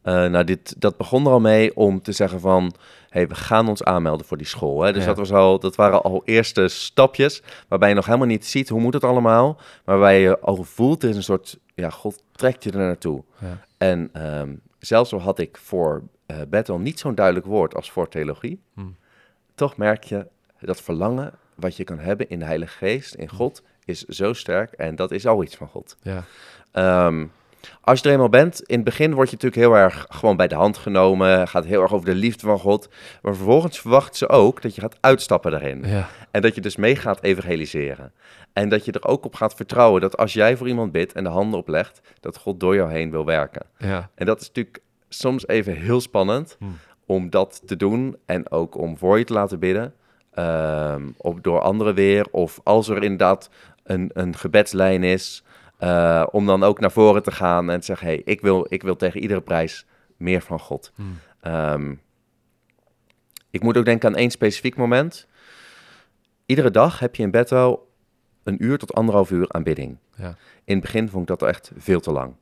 C: Eh, nou, dit, dat begon er al mee om te zeggen van... hey, we gaan ons aanmelden voor die school. Hè? Dus
B: Ja.
C: dat, was al, dat waren al eerste stapjes... waarbij je nog helemaal niet ziet hoe moet het allemaal... maar waarbij je al voelt, er is een soort... ja, God trekt je er naartoe.
B: Ja.
C: En ehm, zelfs al had ik voor Bethel niet zo'n duidelijk woord als voor theologie...
B: Hmm.
C: toch merk je dat verlangen wat je kan hebben in de Heilige Geest, in God... is zo sterk en dat is al iets van God.
B: Ja,
C: Ehm, als je er eenmaal bent, in het begin word je natuurlijk heel erg gewoon bij de hand genomen. Gaat heel erg over de liefde van God. Maar vervolgens verwacht ze ook dat je gaat uitstappen daarin.
B: ja,
C: En dat je dus mee gaat evangeliseren. En dat je er ook op gaat vertrouwen dat als jij voor iemand bidt en de handen oplegt, dat God door jou heen wil werken.
B: ja,
C: En dat is natuurlijk soms even heel spannend
B: Hmm.
C: om dat te doen. En ook om voor je te laten bidden. Op, door anderen weer. Of als er inderdaad een, een gebedslijn is. eh, om dan ook naar voren te gaan en te zeggen: hey, ik, wil, ik wil tegen iedere prijs meer van God.
B: Hmm.
C: Ehm, ik moet ook denken aan één specifiek moment. Iedere dag heb je in bed wel een uur tot anderhalf uur aanbidding.
B: ja.
C: In het begin vond ik dat echt veel te lang.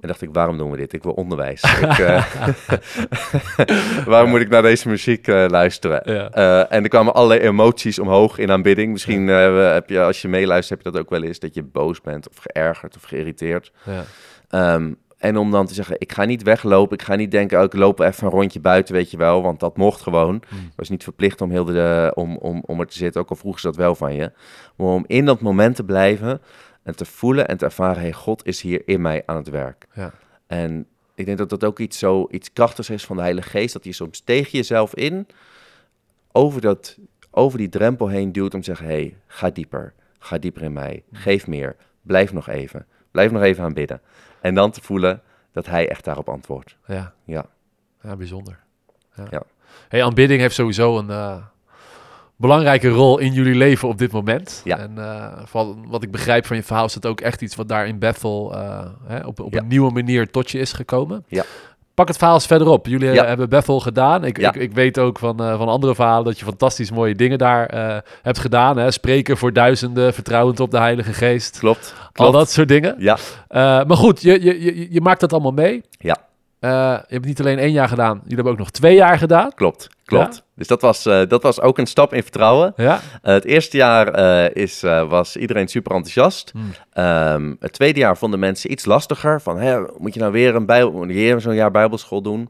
C: En dacht ik, waarom doen we dit? Ik wil onderwijs. ik, eh, waarom moet ik naar deze muziek eh, luisteren?
B: Ja.
C: Eh, en er kwamen allerlei emoties omhoog in aanbidding. Misschien heb je, als je meeluistert, heb je dat ook wel eens. Dat je boos bent of geërgerd of geïrriteerd.
B: ja.
C: Ehm, en om dan te zeggen, ik ga niet weglopen. Ik ga niet denken, oh, ik loop even een rondje buiten, weet je wel. Want dat mocht gewoon.
B: Hmm.
C: Ik was niet verplicht om, heel de, om, om, om er te zitten, ook al vroegen ze dat wel van je. Maar om in dat moment te blijven en te voelen en te ervaren... hey, God is hier in mij aan het werk.
B: Ja.
C: En ik denk dat dat ook iets, zo, iets krachtigs is van de Heilige Geest. Dat je soms tegen jezelf in over, dat, over die drempel heen duwt om te zeggen... hey, ga dieper, ga dieper in mij, geef meer, blijf nog even. Blijf nog even aanbidden. En dan te voelen dat hij echt daarop antwoordt.
B: Ja,
C: Ja.
B: ja bijzonder. Ja.
C: Ja.
B: Hey, aanbidding heeft sowieso een eh, belangrijke rol in jullie leven op dit moment.
C: Ja.
B: En eh, van wat ik begrijp van je verhaal is het ook echt iets wat daar in Bethel eh, hè, op, op
C: Ja.
B: een nieuwe manier tot je is gekomen.
C: Ja.
B: Pak het verhaal eens verder op. Jullie eh,
C: Ja.
B: hebben Bethel gedaan. Ik, ik, ik weet ook van, van andere verhalen dat je fantastisch mooie dingen daar hebt gedaan. Hè? Spreken voor duizenden, vertrouwend op de Heilige Geest.
C: Klopt.
B: Al dat soort dingen.
C: Ja,
B: maar goed, je, je, je, je maakt dat allemaal mee.
C: Ja.
B: Je hebt niet alleen één jaar gedaan, jullie hebben ook nog twee jaar gedaan.
C: klopt. Klopt. Dus dat was, eh, dat was ook een stap in vertrouwen.
B: Ja.
C: Eh, het eerste jaar eh, is, was iedereen super enthousiast.
B: Hmm.
C: Ehm, het tweede jaar vonden mensen iets lastiger. Van, hè, moet je nou weer, een bijbel, weer zo'n jaar bijbelschool doen?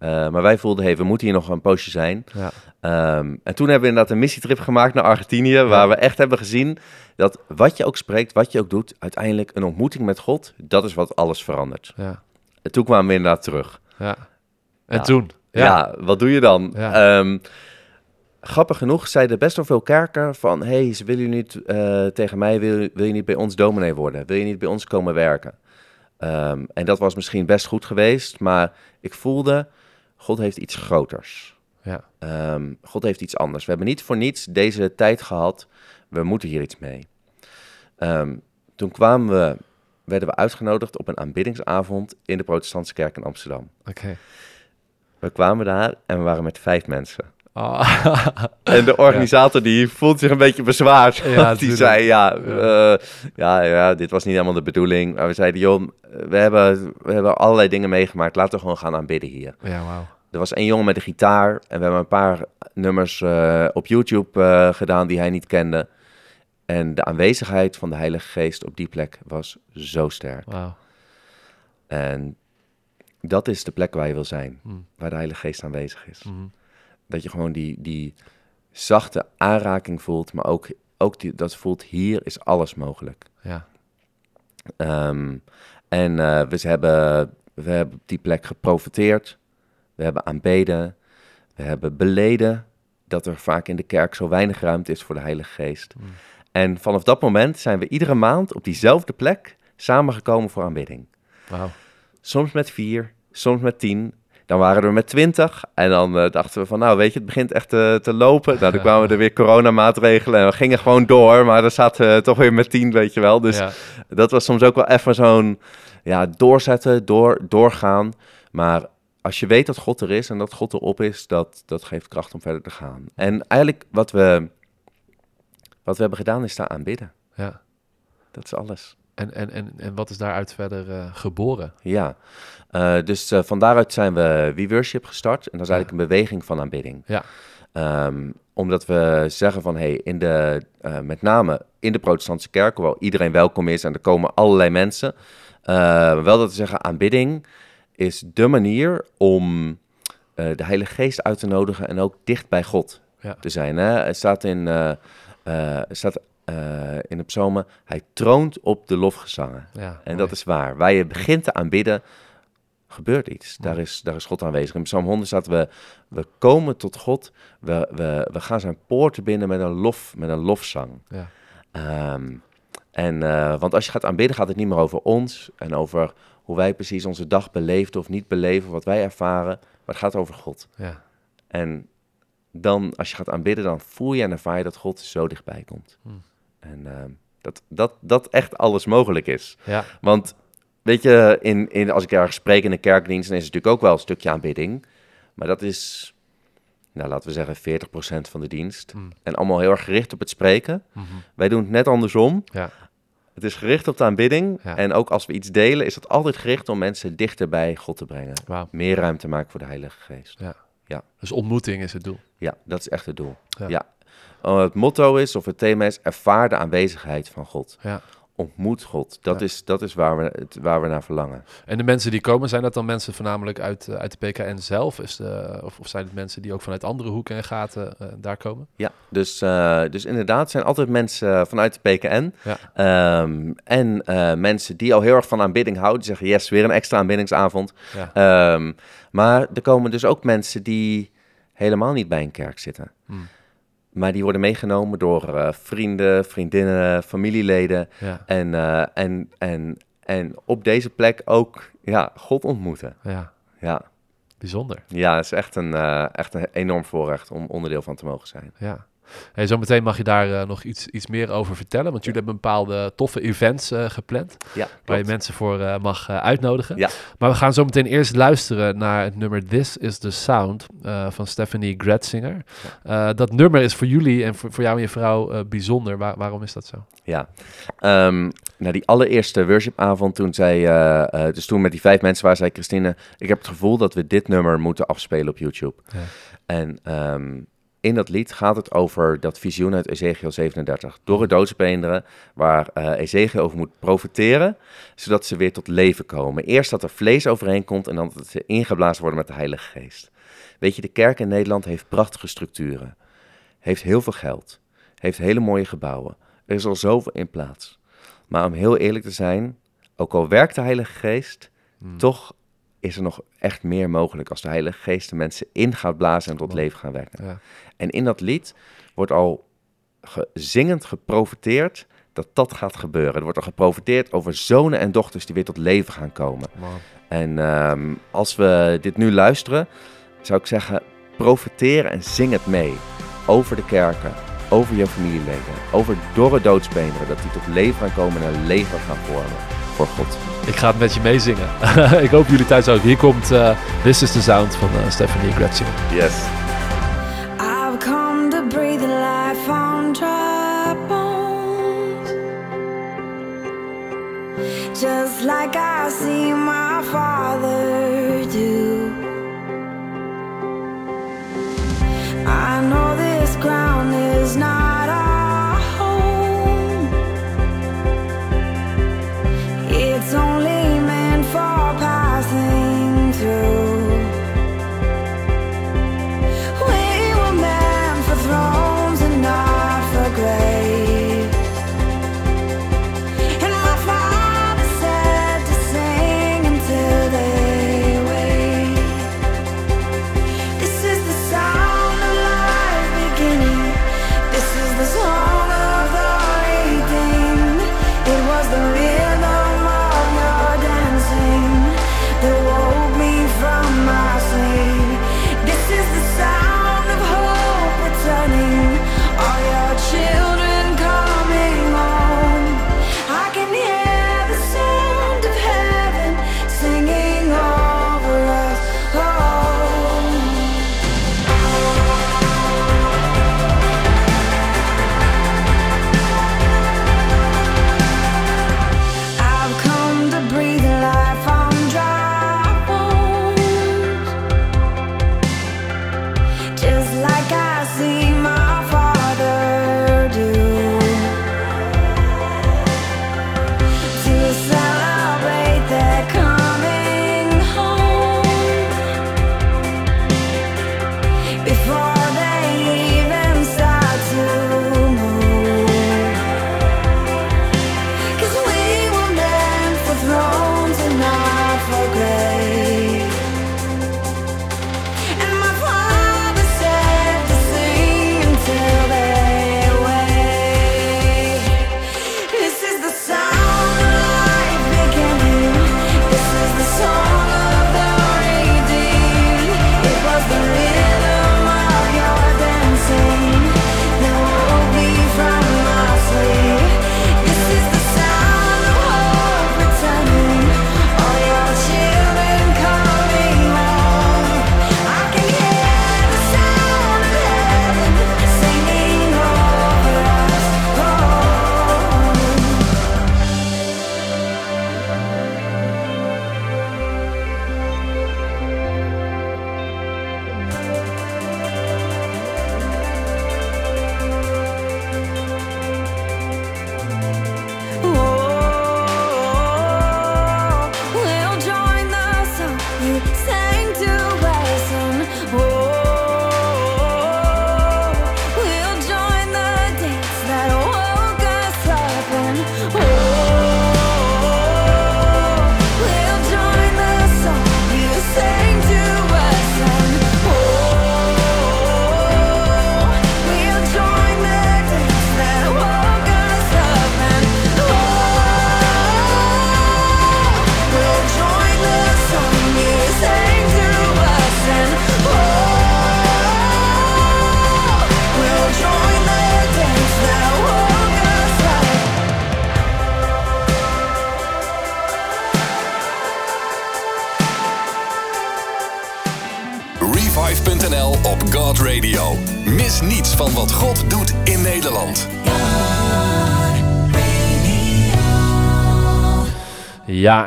C: Maar wij voelden, hey, we moeten hier nog een poosje zijn.
B: Ja.
C: Ehm, en toen hebben we inderdaad een missietrip gemaakt naar Argentinië, waar we echt hebben gezien dat wat je ook spreekt, wat je ook doet, uiteindelijk een ontmoeting met God, dat is wat alles verandert.
B: Ja.
C: En toen kwamen we inderdaad terug.
B: ja. En toen?
C: Ja, wat doe je dan?
B: Ja.
C: Ehm, grappig genoeg zeiden best wel veel kerken van... hey, ze willen niet eh, tegen mij, wil, wil je niet bij ons dominee worden? Wil je niet bij ons komen werken? Ehm, en dat was misschien best goed geweest, maar ik voelde... God heeft iets groters.
B: Ja.
C: Ehm, God heeft iets anders. We hebben niet voor niets deze tijd gehad. We moeten hier iets mee. Toen kwamen we, werden we uitgenodigd op een aanbiddingsavond in de protestantse kerk in Amsterdam.
B: Oké.
C: We kwamen daar en we waren met vijf mensen.
B: Ah.
C: En de organisator die voelt zich een beetje bezwaard.
B: Ja,
C: want die zei, ja,
B: Ja.
C: eh, ja, ja, dit was niet helemaal de bedoeling. Maar we zeiden, joh, we hebben, we hebben allerlei dingen meegemaakt. Laten we gewoon gaan aanbidden hier.
B: ja, wauw.
C: Er was één jongen met een gitaar en we hebben een paar nummers eh, op YouTube eh, gedaan die hij niet kende. En de aanwezigheid van de Heilige Geest op die plek was zo sterk.
B: Wauw.
C: En dat is de plek waar je wil zijn.
B: Mm.
C: Waar de Heilige Geest aanwezig is.
B: Mhm.
C: Dat je gewoon die, die zachte aanraking voelt, maar ook, ook die, dat voelt, hier is alles mogelijk.
B: Ja.
C: Ehm, en eh, we, hebben, we hebben op die plek geprofiteerd. We hebben aanbeden. We hebben beleden dat er vaak in de kerk zo weinig ruimte is voor de Heilige Geest.
B: Mm.
C: En vanaf dat moment zijn we iedere maand op diezelfde plek samengekomen voor aanbidding.
B: Wauw.
C: Soms met vier, soms met tien. Dan waren we met twintig. En dan eh, dachten we van, nou weet je, het begint echt eh, te lopen. Nou, dan kwamen er weer coronamaatregelen en we gingen gewoon door. Maar dan zaten we toch weer met tien, weet je wel. Dus
B: ja.
C: dat was soms ook wel even zo'n ja, doorzetten, door, doorgaan. Maar als je weet dat God er is en dat God erop is, dat, dat geeft kracht om verder te gaan. En eigenlijk wat we, wat we hebben gedaan is daar aanbidden.
B: ja.
C: Dat is alles.
B: En, en, en, en wat is daaruit verder eh, geboren?
C: Ja, Eh, dus eh, van daaruit zijn we We Worship gestart. En dat is
B: Ja.
C: eigenlijk een beweging van aanbidding.
B: Ja.
C: Ehm, omdat we zeggen van, hey, in de, met name in de protestantse kerk, hoewel iedereen welkom is en er komen allerlei mensen, wel dat te zeggen, aanbidding is de manier om de Heilige Geest uit te nodigen en ook dicht bij God
B: Ja.
C: te zijn. Hè? Het staat in, het staat, eh, in de psalmen, hij troont op de lofgezangen.
B: Ja,
C: En
B: mooi.
C: dat is waar. Waar je begint te aanbidden, gebeurt iets. Daar is, daar is God aanwezig. In Psalm 100 staat, we, we komen tot God, we, we, we gaan zijn poorten binnen met een, lof, met een lofzang.
B: Ja.
C: Ehm, en, eh, want als je gaat aanbidden, gaat het niet meer over ons en over hoe wij precies onze dag beleefden of niet beleven, wat wij ervaren, maar het gaat over God.
B: Ja.
C: En dan, als je gaat aanbidden, dan voel je en ervaar je dat God zo dichtbij komt.
B: Hmm.
C: En ehm, dat, dat, dat echt alles mogelijk is.
B: Ja.
C: Want weet je, in, in, als ik ergens spreek in een kerkdienst, dan is het natuurlijk ook wel een stukje aanbidding. Maar dat is, nou laten we zeggen, 40% van de dienst.
B: Mm.
C: En allemaal heel erg gericht op het spreken.
B: Mhm.
C: Wij doen het net andersom.
B: Ja.
C: Het is gericht op de aanbidding.
B: Ja.
C: En ook als we iets delen, is dat altijd gericht om mensen dichter bij God te brengen. Meer ruimte maken voor de Heilige Geest.
B: Dus ontmoeting is het doel.
C: Ja, dat is echt het doel.
B: Ja.
C: Ja. Het motto is, of het thema is, ervaar de aanwezigheid van God.
B: Ja.
C: Ontmoet God. Dat
B: Ja.
C: is, dat is waar, we, het, waar we naar verlangen.
B: En de mensen die komen, zijn dat dan mensen voornamelijk uit, eh, uit de PKN zelf? Is de, of, of zijn het mensen die ook vanuit andere hoeken en gaten eh, daar komen?
C: Ja, dus, eh, dus inderdaad, zijn altijd mensen vanuit de PKN.
B: Ja.
C: Ehm, en mensen die al heel erg van aanbidding houden. Die zeggen, yes, weer een extra aanbiddingsavond.
B: Ja.
C: Ehm, maar er komen dus ook mensen die helemaal niet bij een kerk zitten.
B: Hmm.
C: Maar die worden meegenomen door eh, vrienden, vriendinnen, familieleden.
B: Ja.
C: En, eh, en, en, en op deze plek ook ja, God ontmoeten.
B: ja,
C: Ja,
B: bijzonder.
C: ja het is echt een, eh, echt een enorm voorrecht om onderdeel van te mogen zijn.
B: Ja. Hey, zometeen mag je daar eh, nog iets, iets meer over vertellen. Want jullie hebben bepaalde toffe events eh, gepland.
C: Ja,
B: Waar je mensen voor eh, mag uitnodigen.
C: Ja.
B: Maar we gaan zo meteen eerst luisteren naar het nummer This is the Sound van Stephanie Gretzinger. Dat nummer is voor jullie en voor, voor jou en je vrouw bijzonder. Waar- waarom is dat zo?
C: Ja, Ehm nou die allereerste worshipavond toen zij, dus toen met die vijf mensen waar zei Christine, ik heb het gevoel dat we dit nummer moeten afspelen op YouTube.
B: Ja.
C: En ehm, in dat lied gaat het over dat visioen uit Ezekiel 37, door het doodsbeenderen, waar eh Ezekiel over moet profiteren, zodat ze weer tot leven komen. Eerst dat er vlees overheen komt en dan dat ze ingeblazen worden met de Heilige Geest. Weet je, de kerk in Nederland heeft prachtige structuren, heeft heel veel geld, heeft hele mooie gebouwen. Er is al zoveel in plaats. Maar om heel eerlijk te zijn, ook al werkt de Heilige Geest,
B: Hmm.
C: toch is er nog echt meer mogelijk als de Heilige Geest de mensen in gaat blazen en tot leven gaan wekken.
B: Ja.
C: En in dat lied wordt al ge- zingend geprofiteerd dat dat gaat gebeuren. Er wordt al geprofiteerd over zonen en dochters die weer tot leven gaan komen. En ehm, als we dit nu luisteren, zou ik zeggen, profiteer en zing het mee. Over de kerken, over je familieleden, over dorre doodsbeenderen, dat die tot leven gaan komen en een leger gaan vormen voor God.
B: Ik ga het met je meezingen. ik hoop jullie thuis ook. Hier komt eh, This is the Sound van eh, Stephanie Gretzinger.
C: Yes.
E: I've come to breathe life on dry bones. Just like I see my father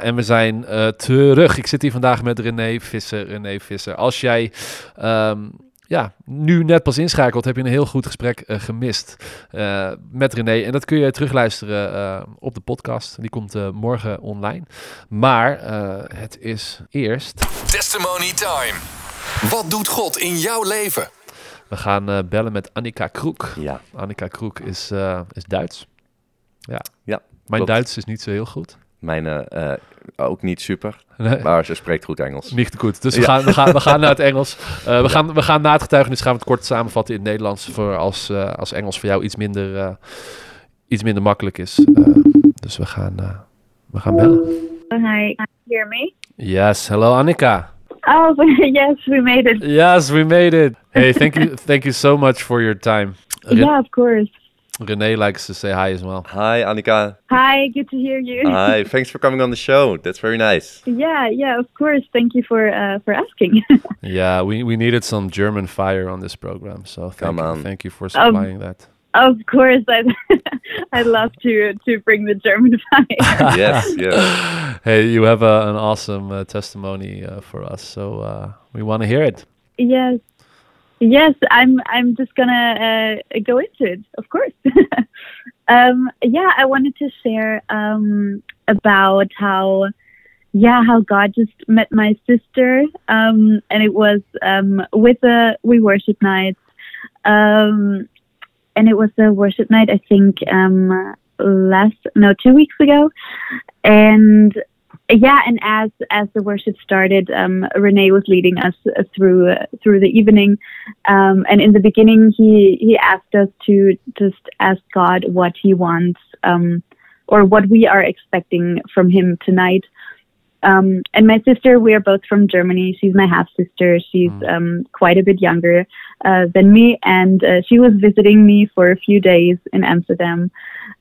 B: Ja, en we zijn eh, terug. Ik zit hier vandaag met René Visser. René Visser, als jij ehm, ja, nu net pas inschakelt, heb je een heel goed gesprek eh, gemist eh, met René. En dat kun je terugluisteren eh, op de podcast. Die komt eh, morgen online. Maar eh, het is eerst...
A: Testimony time. Wat doet God in jouw leven?
B: We gaan eh, bellen met Annika Kroek.
C: Ja,
B: Annika Kroek is, eh, is Duits. Ja.
C: Ja,
B: Mijn
C: klopt.
B: Duits is niet zo heel goed.
C: Mijn eh, ook niet super,
B: Nee.
C: maar ze spreekt goed Engels.
B: Niet goed. Dus we,
C: Ja.
B: gaan, we, gaan, we gaan naar het Engels. Eh, we, gaan, we gaan na het getuigenis gaan we het kort samenvatten in het Nederlands. Voor als, eh, als Engels voor jou iets minder, eh, iets minder makkelijk is. Eh, dus we gaan, eh, we gaan bellen.
F: Hi, can you hear me?
B: Yes, hello Annika.
F: Oh, yes, we made it.
B: Yes, we made it. Hey, thank you, thank you so much for your time.
F: Yeah, of course.
B: René likes to say hi as well.
C: Hi Annika.
F: Hi, good to hear you.
C: Hi, thanks for coming on the show. That's very nice.
F: yeah, yeah, of course. Thank you for uh, for asking.
B: Yeah, we, we needed some German fire on this program, so thank
C: Come
B: you, thank you for supplying that.
F: of course, I'd I'd love to to bring the German fire.
C: Yes, yes.
B: hey, you have a, an awesome uh, testimony uh, for us, so uh, we want to hear it.
F: yes, yes. I'm I'm just gonna uh, go into it. Of course. um, yeah, I wanted to share um, about how. Yeah, how God just met my sister, um, and it was um, with a we worship night, um, and it was a worship night. I think um, last no two weeks ago, and yeah, and as as the worship started, um, Renee was leading us uh, through uh, through the evening, um, and in the beginning, he he asked us to just ask God what He wants, um, or what we are expecting from Him tonight. Um, and my sister, we are both from Germany. She's my half sister. She's um, quite a bit younger uh, than me, and uh, she was visiting me for a few days in Amsterdam,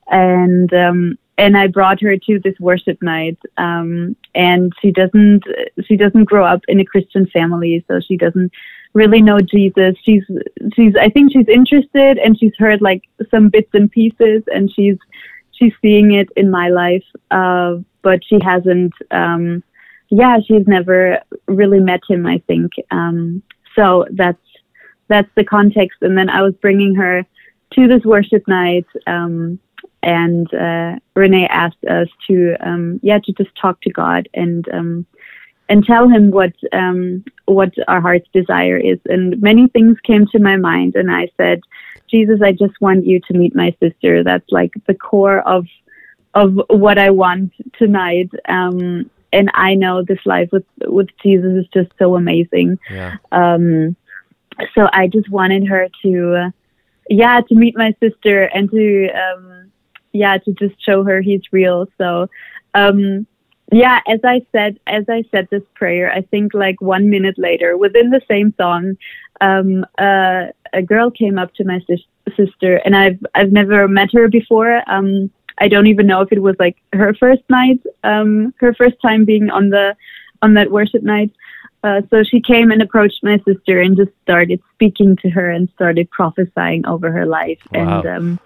F: and um, and I brought her to this worship night. Um, and she doesn't she doesn't grow up in a Christian family, so she doesn't really know Jesus. She's she's I think she's interested, and she's heard like some bits and pieces, and she's she's seeing it in my life, uh, but she hasn't. Um, yeah, she's never really met him. I think um, so. That's that's the context. And then I was bringing her to this worship night, um, and uh, Renee asked us to um, yeah to just talk to God and um, and tell him what um, what our heart's desire is. And many things came to my mind, and I said, Jesus, I just want you to meet my sister. That's like the core of of what I want tonight. Um, and I know this life with with Jesus is just so amazing.
B: Yeah.
F: Um, so I just wanted her to, uh, yeah, to meet my sister and to, um, yeah, to just show her he's real. So, um, yeah, as I said, as I said this prayer, I think like one minute later, within the same song, um, uh, a girl came up to my sis- sister, and I've I've never met her before. Um, I don't even know if it was like her first night, um, her first time being on the on that worship night. Uh, so she came and approached my sister and just started speaking to her and started prophesying over her life.
B: Wow.
F: And um,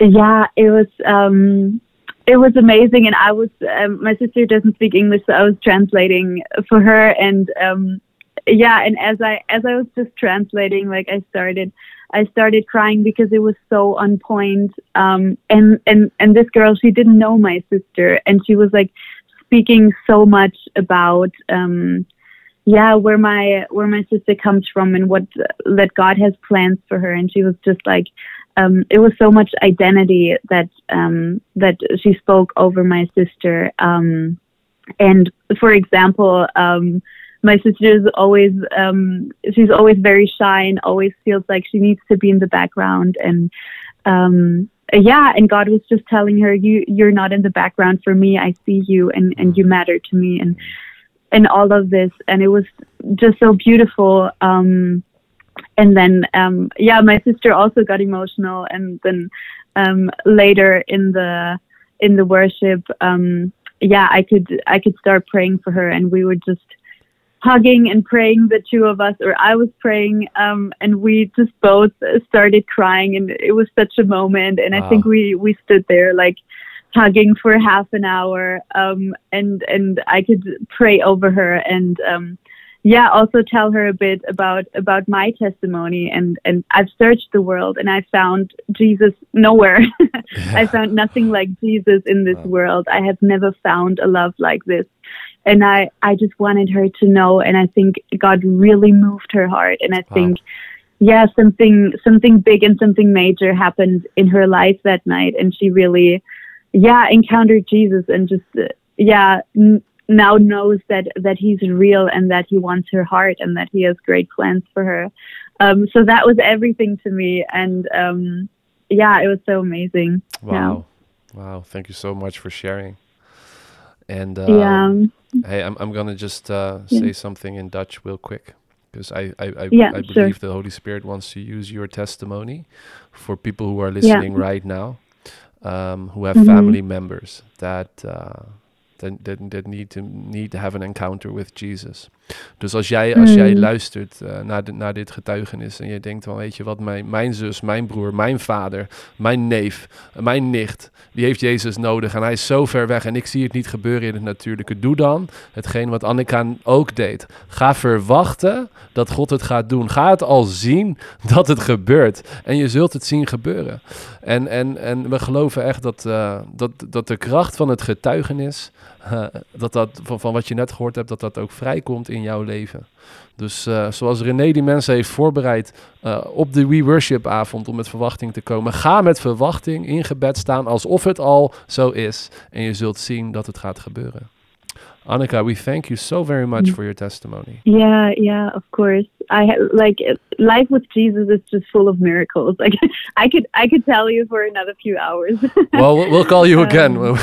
F: yeah, it was um, it was amazing. And I was um, my sister doesn't speak English, so I was translating for her. And um, yeah, and as I as I was just translating, like I started I started crying because it was so on point. Um, and and and this girl, she didn't know my sister, and she was like speaking so much about um, yeah where my where my sister comes from and what that God has plans for her and she was just like um, it was so much identity that um, that she spoke over my sister um, and for example um, my sister is always um, she's always very shy and always feels like she needs to be in the background and um, yeah and god was just telling her you you're not in the background for me. I see you and and you matter to me and and all of this. And it was just so beautiful um and then um yeah my sister also got emotional and then um later in the in the worship um yeah i could i could start praying for her and we were just hugging and praying the two of us or i was praying um and we just both started crying and it was such a moment and i think we we stood there like hugging for half an hour um and and i could pray over her and um yeah also tell her a bit about about my testimony and and i've searched the world and i found jesus nowhere. I found nothing like jesus in this world. I have never found a love like this. And i i just wanted her to know and i think god really moved her heart and i think yeah something something big and something major happened in her life that night and she really yeah encountered jesus and just uh, yeah n- now knows that that he's real and that he wants her heart and that he has great plans for her um so that was everything to me and um yeah it was so amazing
B: Wow. Wow. Thank you so much for sharing. And uh,
F: yeah yeah
B: hey, I'm, I'm going to just uh,
F: Yeah.
B: say something in Dutch real quick. Because I, I, I,
F: Yeah,
B: I
F: sure.
B: believe the Holy Spirit wants to use your testimony for people who are listening right now, um, who have
F: Mhm.
B: family members that, uh, that, that, that need, to, need to have an encounter with Jesus. Dus als jij, als jij
F: Mm.
B: luistert eh, naar, de, naar dit getuigenis en je denkt van, weet je wat, mijn, mijn zus, mijn broer, mijn vader, mijn neef, mijn nicht, die heeft Jezus nodig en hij is zo ver weg en ik zie het niet gebeuren in het natuurlijke. Doe dan hetgeen wat Annika ook deed. Ga verwachten dat God het gaat doen. Ga het al zien dat het gebeurt en je zult het zien gebeuren. En, en, en we geloven echt dat, eh, dat, dat de kracht van het getuigenis, eh, dat dat van, van wat je net gehoord hebt, dat dat ook vrijkomt in jouw leven. Dus eh, zoals René die mensen heeft voorbereid eh, op de We Worship avond om met verwachting te komen. Ga met verwachting in gebed staan alsof het al zo is. En je zult zien dat het gaat gebeuren. Annika, we thank you so very much
F: Mm.
B: for your testimony.
F: Yeah, yeah, of course. I like life with Jesus is just full of miracles. Like I could, I could tell you for another few hours.
B: Well, we'll we'll call you again.
F: Um,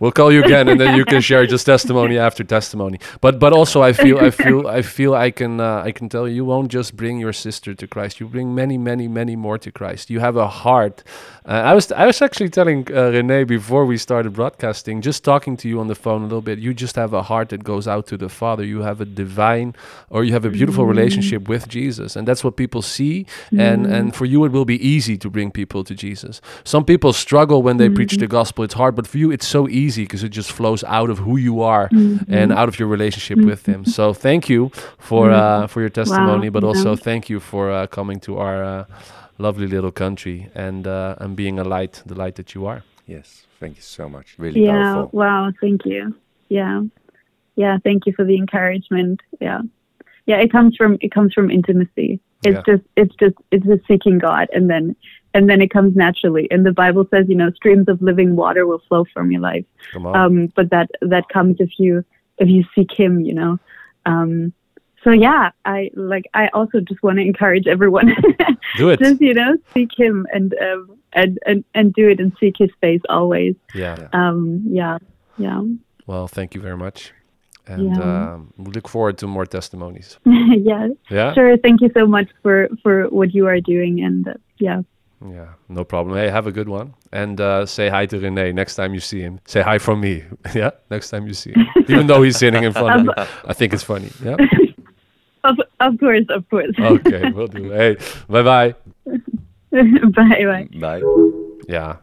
B: we'll call you again, and then you can share just testimony after testimony. But but also, I feel I feel I feel I can uh, I can tell you, you won't just bring your sister to Christ. You bring many many many more to Christ. You have a heart. Uh, I was I was actually telling uh, Renee before we started broadcasting, just talking to you on the phone a little bit. You just have a heart that goes out to the Father. You have a divine, or you have a beautiful relationship with Jesus, and that's what people see. And and for you, it will be easy to bring people to Jesus. Some people struggle when they preach the gospel. It's hard, but for you, it's so easy because it just flows out of who you are and out of your relationship with Him. So thank you for uh, for your testimony, but also
F: yeah.
B: thank you for uh, coming to our uh, lovely little country and uh, and being a light, the light that you are.
C: Yes, thank you so much. Really
F: yeah.
C: powerful.
F: Wow. Thank you. Yeah. Yeah. Thank you for the encouragement. Yeah. Yeah. It comes from it comes from intimacy. It's
B: Yeah.
F: just it's just it's just seeking God, and then and then it comes naturally. And the Bible says, you know, streams of living water will flow from your life.
B: Come on.
F: um, but that that comes if you if you seek him you know um, so yeah i like i also just want to encourage everyone
B: Do it.
F: just you know seek him and um, and, and and do it and seek his face always
B: yeah.
F: um, yeah yeah
B: Well, thank you very much. And
F: Yeah.
B: um, we look forward to more testimonies.
F: yeah
B: Yeah.
F: sure thank you so much for for what you are doing and uh, yeah
B: Yeah, no problem. Hey, have a good one. And uh, say hi to Rene next time you see him. Say hi from me. yeah, next time you see him. Even though he's sitting in front of me. I think it's funny. Yeah.
F: of, of course of course
B: Okay, we'll do. Hey, bye bye.
F: bye bye
C: Bye.
B: Ja,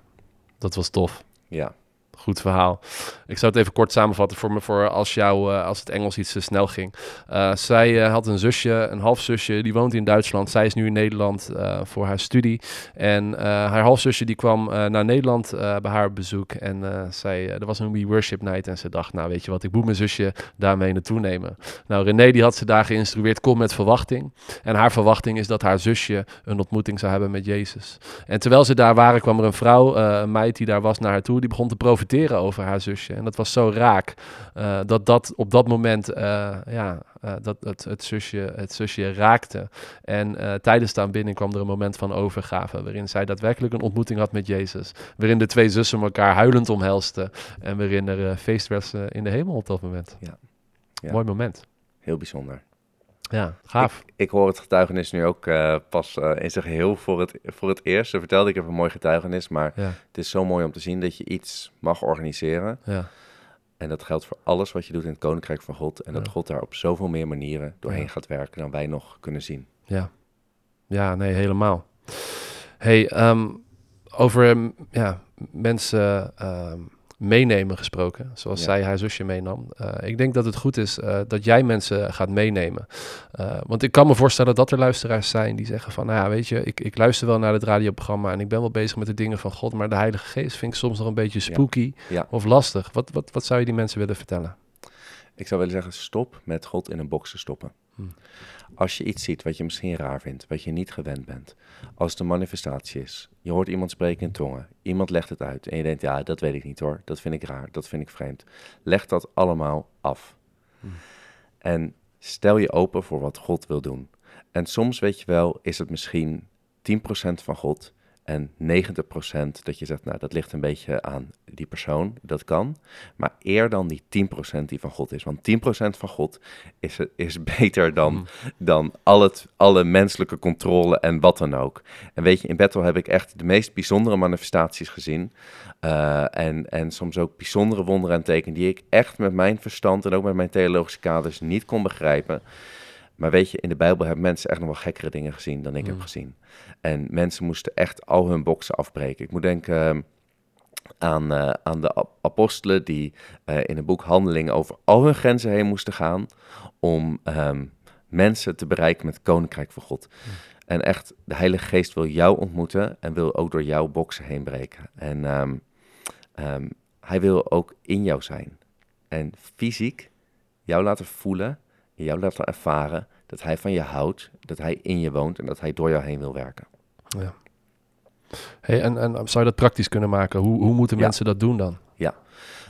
B: dat was tof.
C: Ja,
B: Goed verhaal. Ik zou het even kort samenvatten voor me voor als, jou, eh, als het Engels iets te snel ging. Eh, zij eh, had een zusje, een halfzusje, die woont in Duitsland. Zij is nu in Nederland eh, voor haar studie. En eh, haar halfzusje die kwam eh, naar Nederland eh, bij haar bezoek. En eh, zij, eh, er was een We Worship Night en ze dacht, nou weet je wat, ik moet mijn zusje daarmee naartoe nemen. Nou, René die had ze daar geïnstrueerd, kom met verwachting. En haar verwachting is dat haar zusje een ontmoeting zou hebben met Jezus. En terwijl ze daar waren, kwam er een vrouw, eh, een meid die daar was, naar haar toe. Die begon te profiteren over haar zusje. En dat was zo raak, eh, dat dat op dat moment, eh, ja, eh, dat het, het, zusje, het zusje raakte. En tijdens de aanbidding kwam er een moment van overgave, waarin zij daadwerkelijk een ontmoeting had met Jezus. Waarin de twee zussen elkaar huilend omhelsten. En waarin er feest eh, in de hemel op dat moment.
C: Ja. Ja.
B: Mooi moment.
C: Heel bijzonder.
B: Ja, gaaf.
C: Ik, ik hoor het getuigenis nu ook eh, pas eh, in zijn geheel voor het, voor het eerst. Ze vertelde, ik heb een mooi getuigenis, maar
B: Ja,
C: het is zo mooi om te zien dat je iets mag organiseren.
B: ja,
C: En dat geldt voor alles wat je doet in het Koninkrijk van God. En dat
B: Ja.
C: God daar op zoveel meer manieren doorheen gaat werken dan wij nog kunnen zien.
B: ja. Ja, nee, helemaal. Hey, ehm, over ja, mensen ehm, meenemen gesproken, zoals
C: Ja.
B: zij haar zusje meenam. Eh, ik denk dat het goed is eh, dat jij mensen gaat meenemen. Eh, want ik kan me voorstellen dat er luisteraars zijn die zeggen van, nou ja, weet je, ik, ik luister wel naar het radioprogramma en ik ben wel bezig met de dingen van God, maar de Heilige Geest vind ik soms nog een beetje spooky
C: Ja.
B: of lastig. Wat, wat, wat zou je die mensen willen vertellen?
C: Ik zou willen zeggen, stop met God in een box te stoppen.
B: Hmm.
C: Als je iets ziet wat je misschien raar vindt, wat je niet gewend bent. Als het een manifestatie is, je hoort iemand spreken in tongen, iemand legt het uit en je denkt, ja, dat weet ik niet hoor, dat vind ik raar, dat vind ik vreemd. Leg dat allemaal af. En stel je open voor wat God wil doen. En soms, weet je wel, is het misschien 10% van God en 90% dat je zegt, nou, dat ligt een beetje aan die persoon, dat kan. Maar eer dan die 10% die van God is. Want 10% van God is, is beter dan, dan al het, alle menselijke controle en wat dan ook. En weet je, in Bethel heb ik echt de meest bijzondere manifestaties gezien. Eh, en, en soms ook bijzondere wonderen en tekenen die ik echt met mijn verstand en ook met mijn theologische kaders niet kon begrijpen. Maar weet je, in de Bijbel hebben mensen echt nog wel gekkere dingen gezien dan ik heb gezien. En mensen moesten echt al hun boksen afbreken. Ik moet denken ehm, aan, eh, aan de ap- apostelen die eh, in het boek Handelingen over al hun grenzen heen moesten gaan om ehm, mensen te bereiken met het koninkrijk van God. En echt, de Heilige Geest wil jou ontmoeten en wil ook door jouw boksen heen breken. En ehm, hij wil ook in jou zijn. En fysiek jou laten voelen, jou laten ervaren dat hij van je houdt, dat hij in je woont en dat hij door jou heen wil werken.
B: Ja. Hey, en, en zou je dat praktisch kunnen maken? Hoe, hoe moeten
C: Ja.
B: mensen dat doen dan?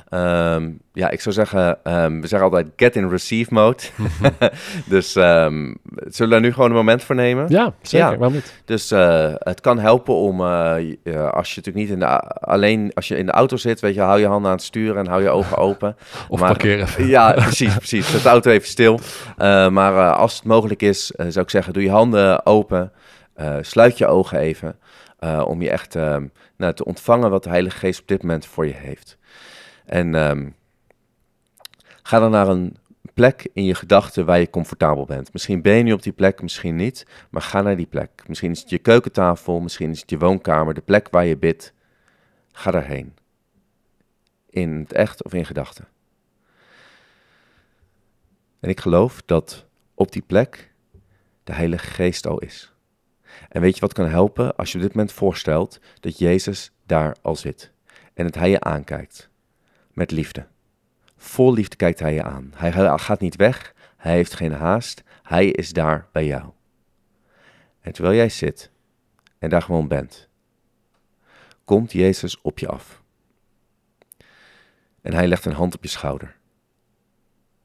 C: Ehm, ja, ik zou zeggen, ehm, we zeggen altijd get in receive mode. dus ehm, zullen we daar nu gewoon een moment voor nemen?
B: Ja, zeker.
C: Ja.
B: Waarom niet?
C: Dus eh, het kan helpen om, eh, eh, als je natuurlijk niet in de, alleen als je in de auto zit, weet je, hou je handen aan het sturen en hou je ogen open.
B: Of
C: Maar-
B: parkeren.
C: Ja, precies, precies. Zet de auto even stil. Maar als het mogelijk is, zou ik zeggen, doe je handen open. sluit je ogen even. om je echt nou, te ontvangen wat de Heilige Geest op dit moment voor je heeft. En ehm, ga dan naar een plek in je gedachten waar je comfortabel bent. Misschien ben je nu op die plek, misschien niet. Maar ga naar die plek. Misschien is het je keukentafel, misschien is het je woonkamer, de plek waar je bidt. Ga daarheen. In het echt of in gedachten. En ik geloof dat op die plek de Heilige Geest al is. En weet je wat kan helpen als je op dit moment voorstelt dat Jezus daar al zit en dat Hij je aankijkt met liefde. Vol liefde kijkt Hij je aan. Hij gaat niet weg, Hij heeft geen haast, Hij is daar bij jou. En terwijl jij zit en daar gewoon bent, komt Jezus op je af. En Hij legt een hand op je schouder.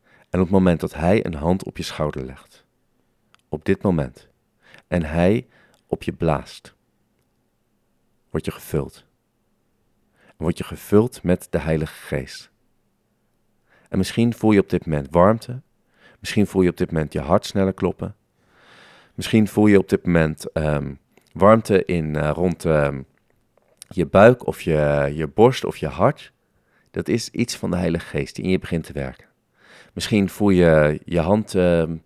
C: En op het moment dat Hij een hand op je schouder legt, op dit moment, en Hij op je blaast, word je gevuld. Word je gevuld met de Heilige Geest. En misschien voel je op dit moment warmte, misschien voel je op dit moment je hart sneller kloppen, misschien voel je op dit moment ehm, warmte in, eh, rond ehm, je buik of je, je borst of je hart. Dat is iets van de Heilige Geest die in je begint te werken. Misschien voel je je hand ehm,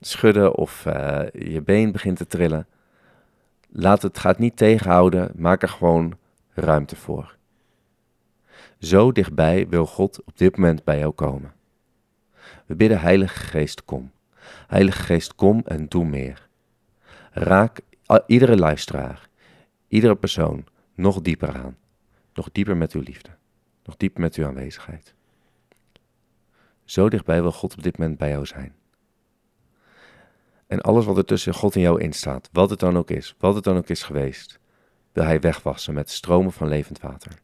C: schudden of eh, je been begint te trillen. Laat het, ga het niet tegenhouden, maak er gewoon ruimte voor. Zo dichtbij wil God op dit moment bij jou komen. We bidden Heilige Geest, kom. Heilige Geest, kom en doe meer. Raak iedere luisteraar, iedere persoon nog dieper aan. Nog dieper met uw liefde. Nog dieper met uw aanwezigheid. Zo dichtbij wil God op dit moment bij jou zijn. En alles wat er tussen God en jou instaat, wat het dan ook is, wat het dan ook is geweest, wil Hij wegwassen met stromen van levend water.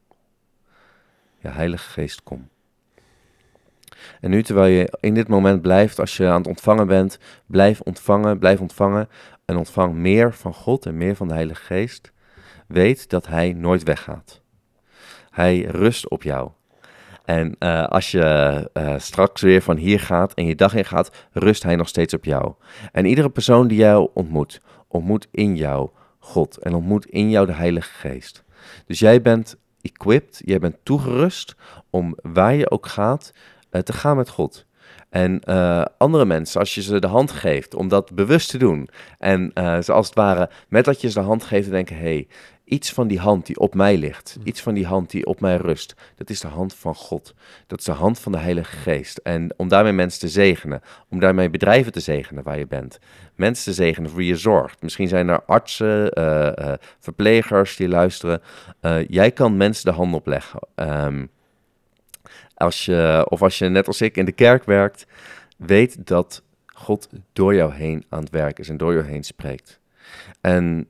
C: Ja, Heilige Geest, kom. En nu terwijl je in dit moment blijft, als je aan het ontvangen bent, blijf ontvangen, blijf ontvangen en ontvang meer van God en meer van de Heilige Geest. Weet dat Hij nooit weggaat. Hij rust op jou. En eh, als je eh, straks weer van hier gaat en je dag in gaat, rust Hij nog steeds op jou. En iedere persoon die jou ontmoet, ontmoet in jou God en ontmoet in jou de Heilige Geest. Dus jij bent equipped, jij bent toegerust om waar je ook gaat, eh, te gaan met God. En eh, andere mensen, als je ze de hand geeft om dat bewust te doen. En eh, ze als het ware, met dat je ze de hand geeft, te denken: hé, hey, iets van die hand die op mij ligt, iets van die hand die op mij rust, dat is de hand van God. Dat is de hand van de Heilige Geest. En om daarmee mensen te zegenen, om daarmee bedrijven te zegenen waar je bent, mensen te zegenen voor wie je zorgt. Misschien zijn er artsen, eh, eh, verplegers die luisteren. Eh, jij kan mensen de hand opleggen. Ehm, als je, of als je net als ik in de kerk werkt, weet dat God door jou heen aan het werk is en door jou heen spreekt. En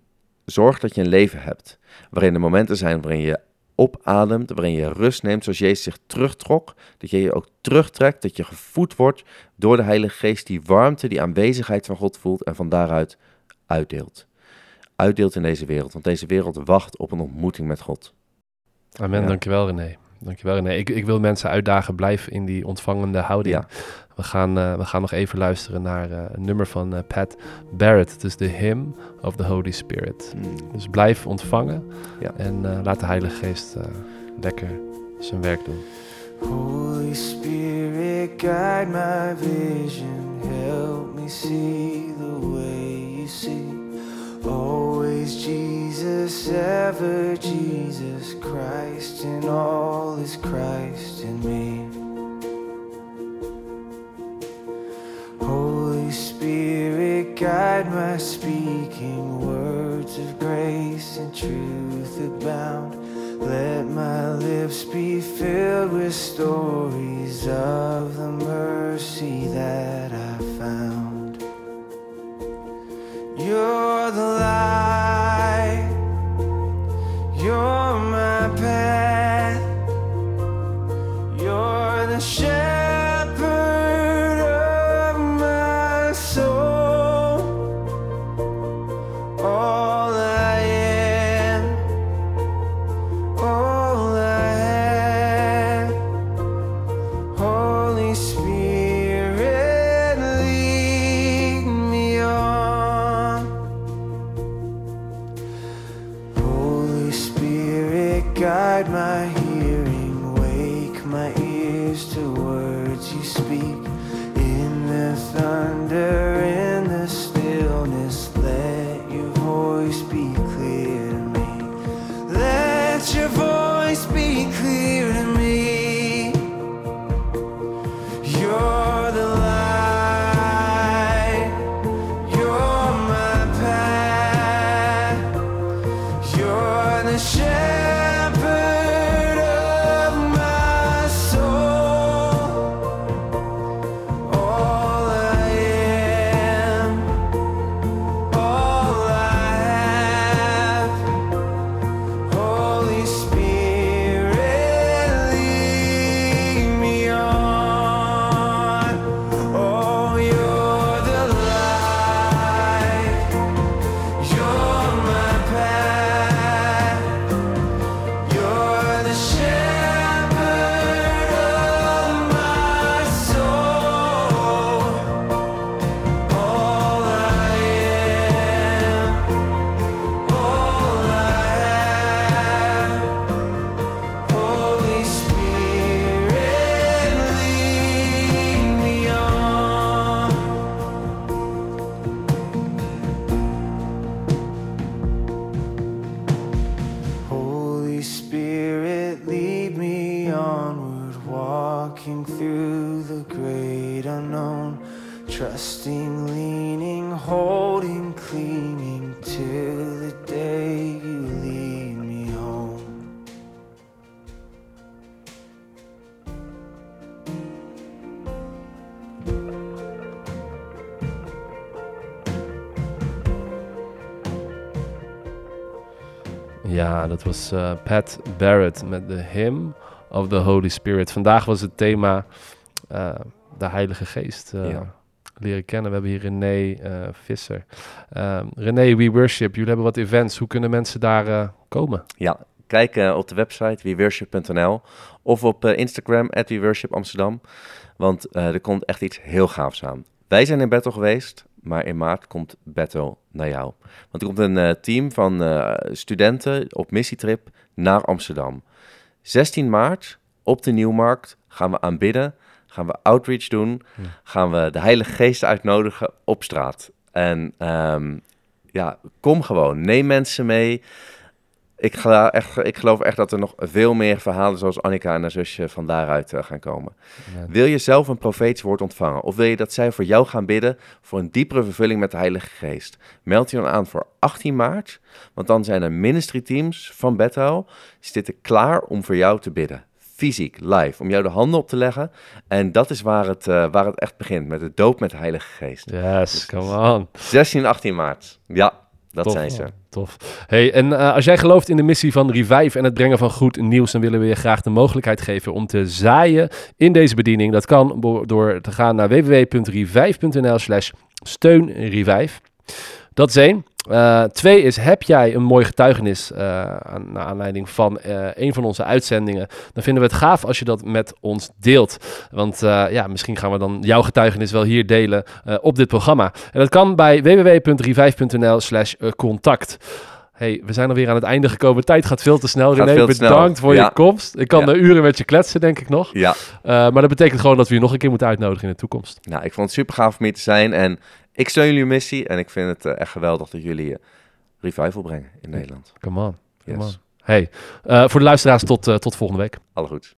C: zorg dat je een leven hebt waarin er momenten zijn waarin je opademt, waarin je rust neemt zoals Jezus zich terugtrok. Dat je je ook terugtrekt, dat je gevoed wordt door de Heilige Geest, die warmte, die aanwezigheid van God voelt en van daaruit uitdeelt. Uitdeelt in deze wereld, want deze wereld wacht op een ontmoeting met God.
B: Amen,
C: Ja.
B: dankjewel René. Dankjewel René. Ik, ik wil mensen uitdagen, blijf in die ontvangende houding.
C: Ja.
B: We, gaan, eh, we gaan nog even luisteren naar eh, een nummer van eh, Pat Barrett. Het is de Hymn of the Holy Spirit. Dus blijf ontvangen
C: Ja.
B: en eh, laat de Heilige Geest eh, lekker zijn werk doen.
D: Holy Spirit, guide my vision. Help me see the way you see. Always Jesus, ever Jesus Christ, and all is Christ in me. Spirit, guide my speaking, words of grace and truth abound. Let my lips be filled with stories of the mercy that I found. You're the light, you're my path, you're the shepherd my ears to words you speak in the
B: thunder. Dat was eh, Pat Barrett met The Hymn of the Holy Spirit. Vandaag was het thema eh, de Heilige Geest eh,
C: Ja.
B: leren kennen. We hebben hier René Visser. Ehm, René, We Worship, jullie hebben wat events. Hoe kunnen mensen daar komen?
C: Ja, kijk op de website weworship.nl of op Instagram at weworshipamsterdam. Want eh, er komt echt iets heel gaafs aan. Wij zijn in Battle geweest, maar in maart komt Battle naar jou. Want er komt een eh, team van eh, studenten op missietrip naar Amsterdam. 16 maart op de Nieuwmarkt gaan we aanbidden, gaan we outreach doen, gaan we de Heilige Geest uitnodigen op straat. En ehm, ja, kom gewoon, neem mensen mee. Ik, echt, ik geloof echt dat er nog veel meer verhalen zoals Annika en haar zusje van daaruit eh, gaan komen. Wil je zelf een profetisch woord ontvangen? Of wil je dat zij voor jou gaan bidden voor een diepere vervulling met de Heilige Geest? Meld je dan aan voor 18 maart, want dan zijn er ministry teams van Bethel. Die zitten klaar om voor jou te bidden. Fysiek, live, om jou de handen op te leggen. En dat is waar het, eh, waar het echt begint, met de doop met de Heilige Geest.
B: Yes, come on.
C: 16 en 18 maart. Ja, dat
B: Tof,
C: zijn ze.
B: man. Tof. Hey, en eh, als jij gelooft in de missie van Revive en het brengen van goed nieuws, dan willen we je graag de mogelijkheid geven om te zaaien in deze bediening. Dat kan door te gaan naar www.revive.nl slash steunrevive. Dat is één. Eh, twee is, heb jij een mooi getuigenis eh, aan, naar aanleiding van eh, een van onze uitzendingen? Dan vinden we het gaaf als je dat met ons deelt. Want ja, misschien gaan we dan jouw getuigenis wel hier delen op dit programma. En dat kan bij www.revive.nl slash contact. Hey, we zijn alweer aan het einde gekomen. Tijd gaat veel te snel. René,
C: snel.
B: bedankt voor
C: Ja.
B: je komst. Ik kan
C: Ja.
B: uren met je kletsen, denk ik nog.
C: Ja,
B: maar dat betekent gewoon dat we je nog een keer moeten uitnodigen in de toekomst.
C: Nou, ik vond het super gaaf om hier te zijn. En ik steun jullie missie. En ik vind het eh, echt geweldig dat jullie eh, revival brengen in Nederland.
B: Come on. Come
C: Yes.
B: on. Hey, eh, voor de luisteraars tot, tot volgende week.
C: Alle goed.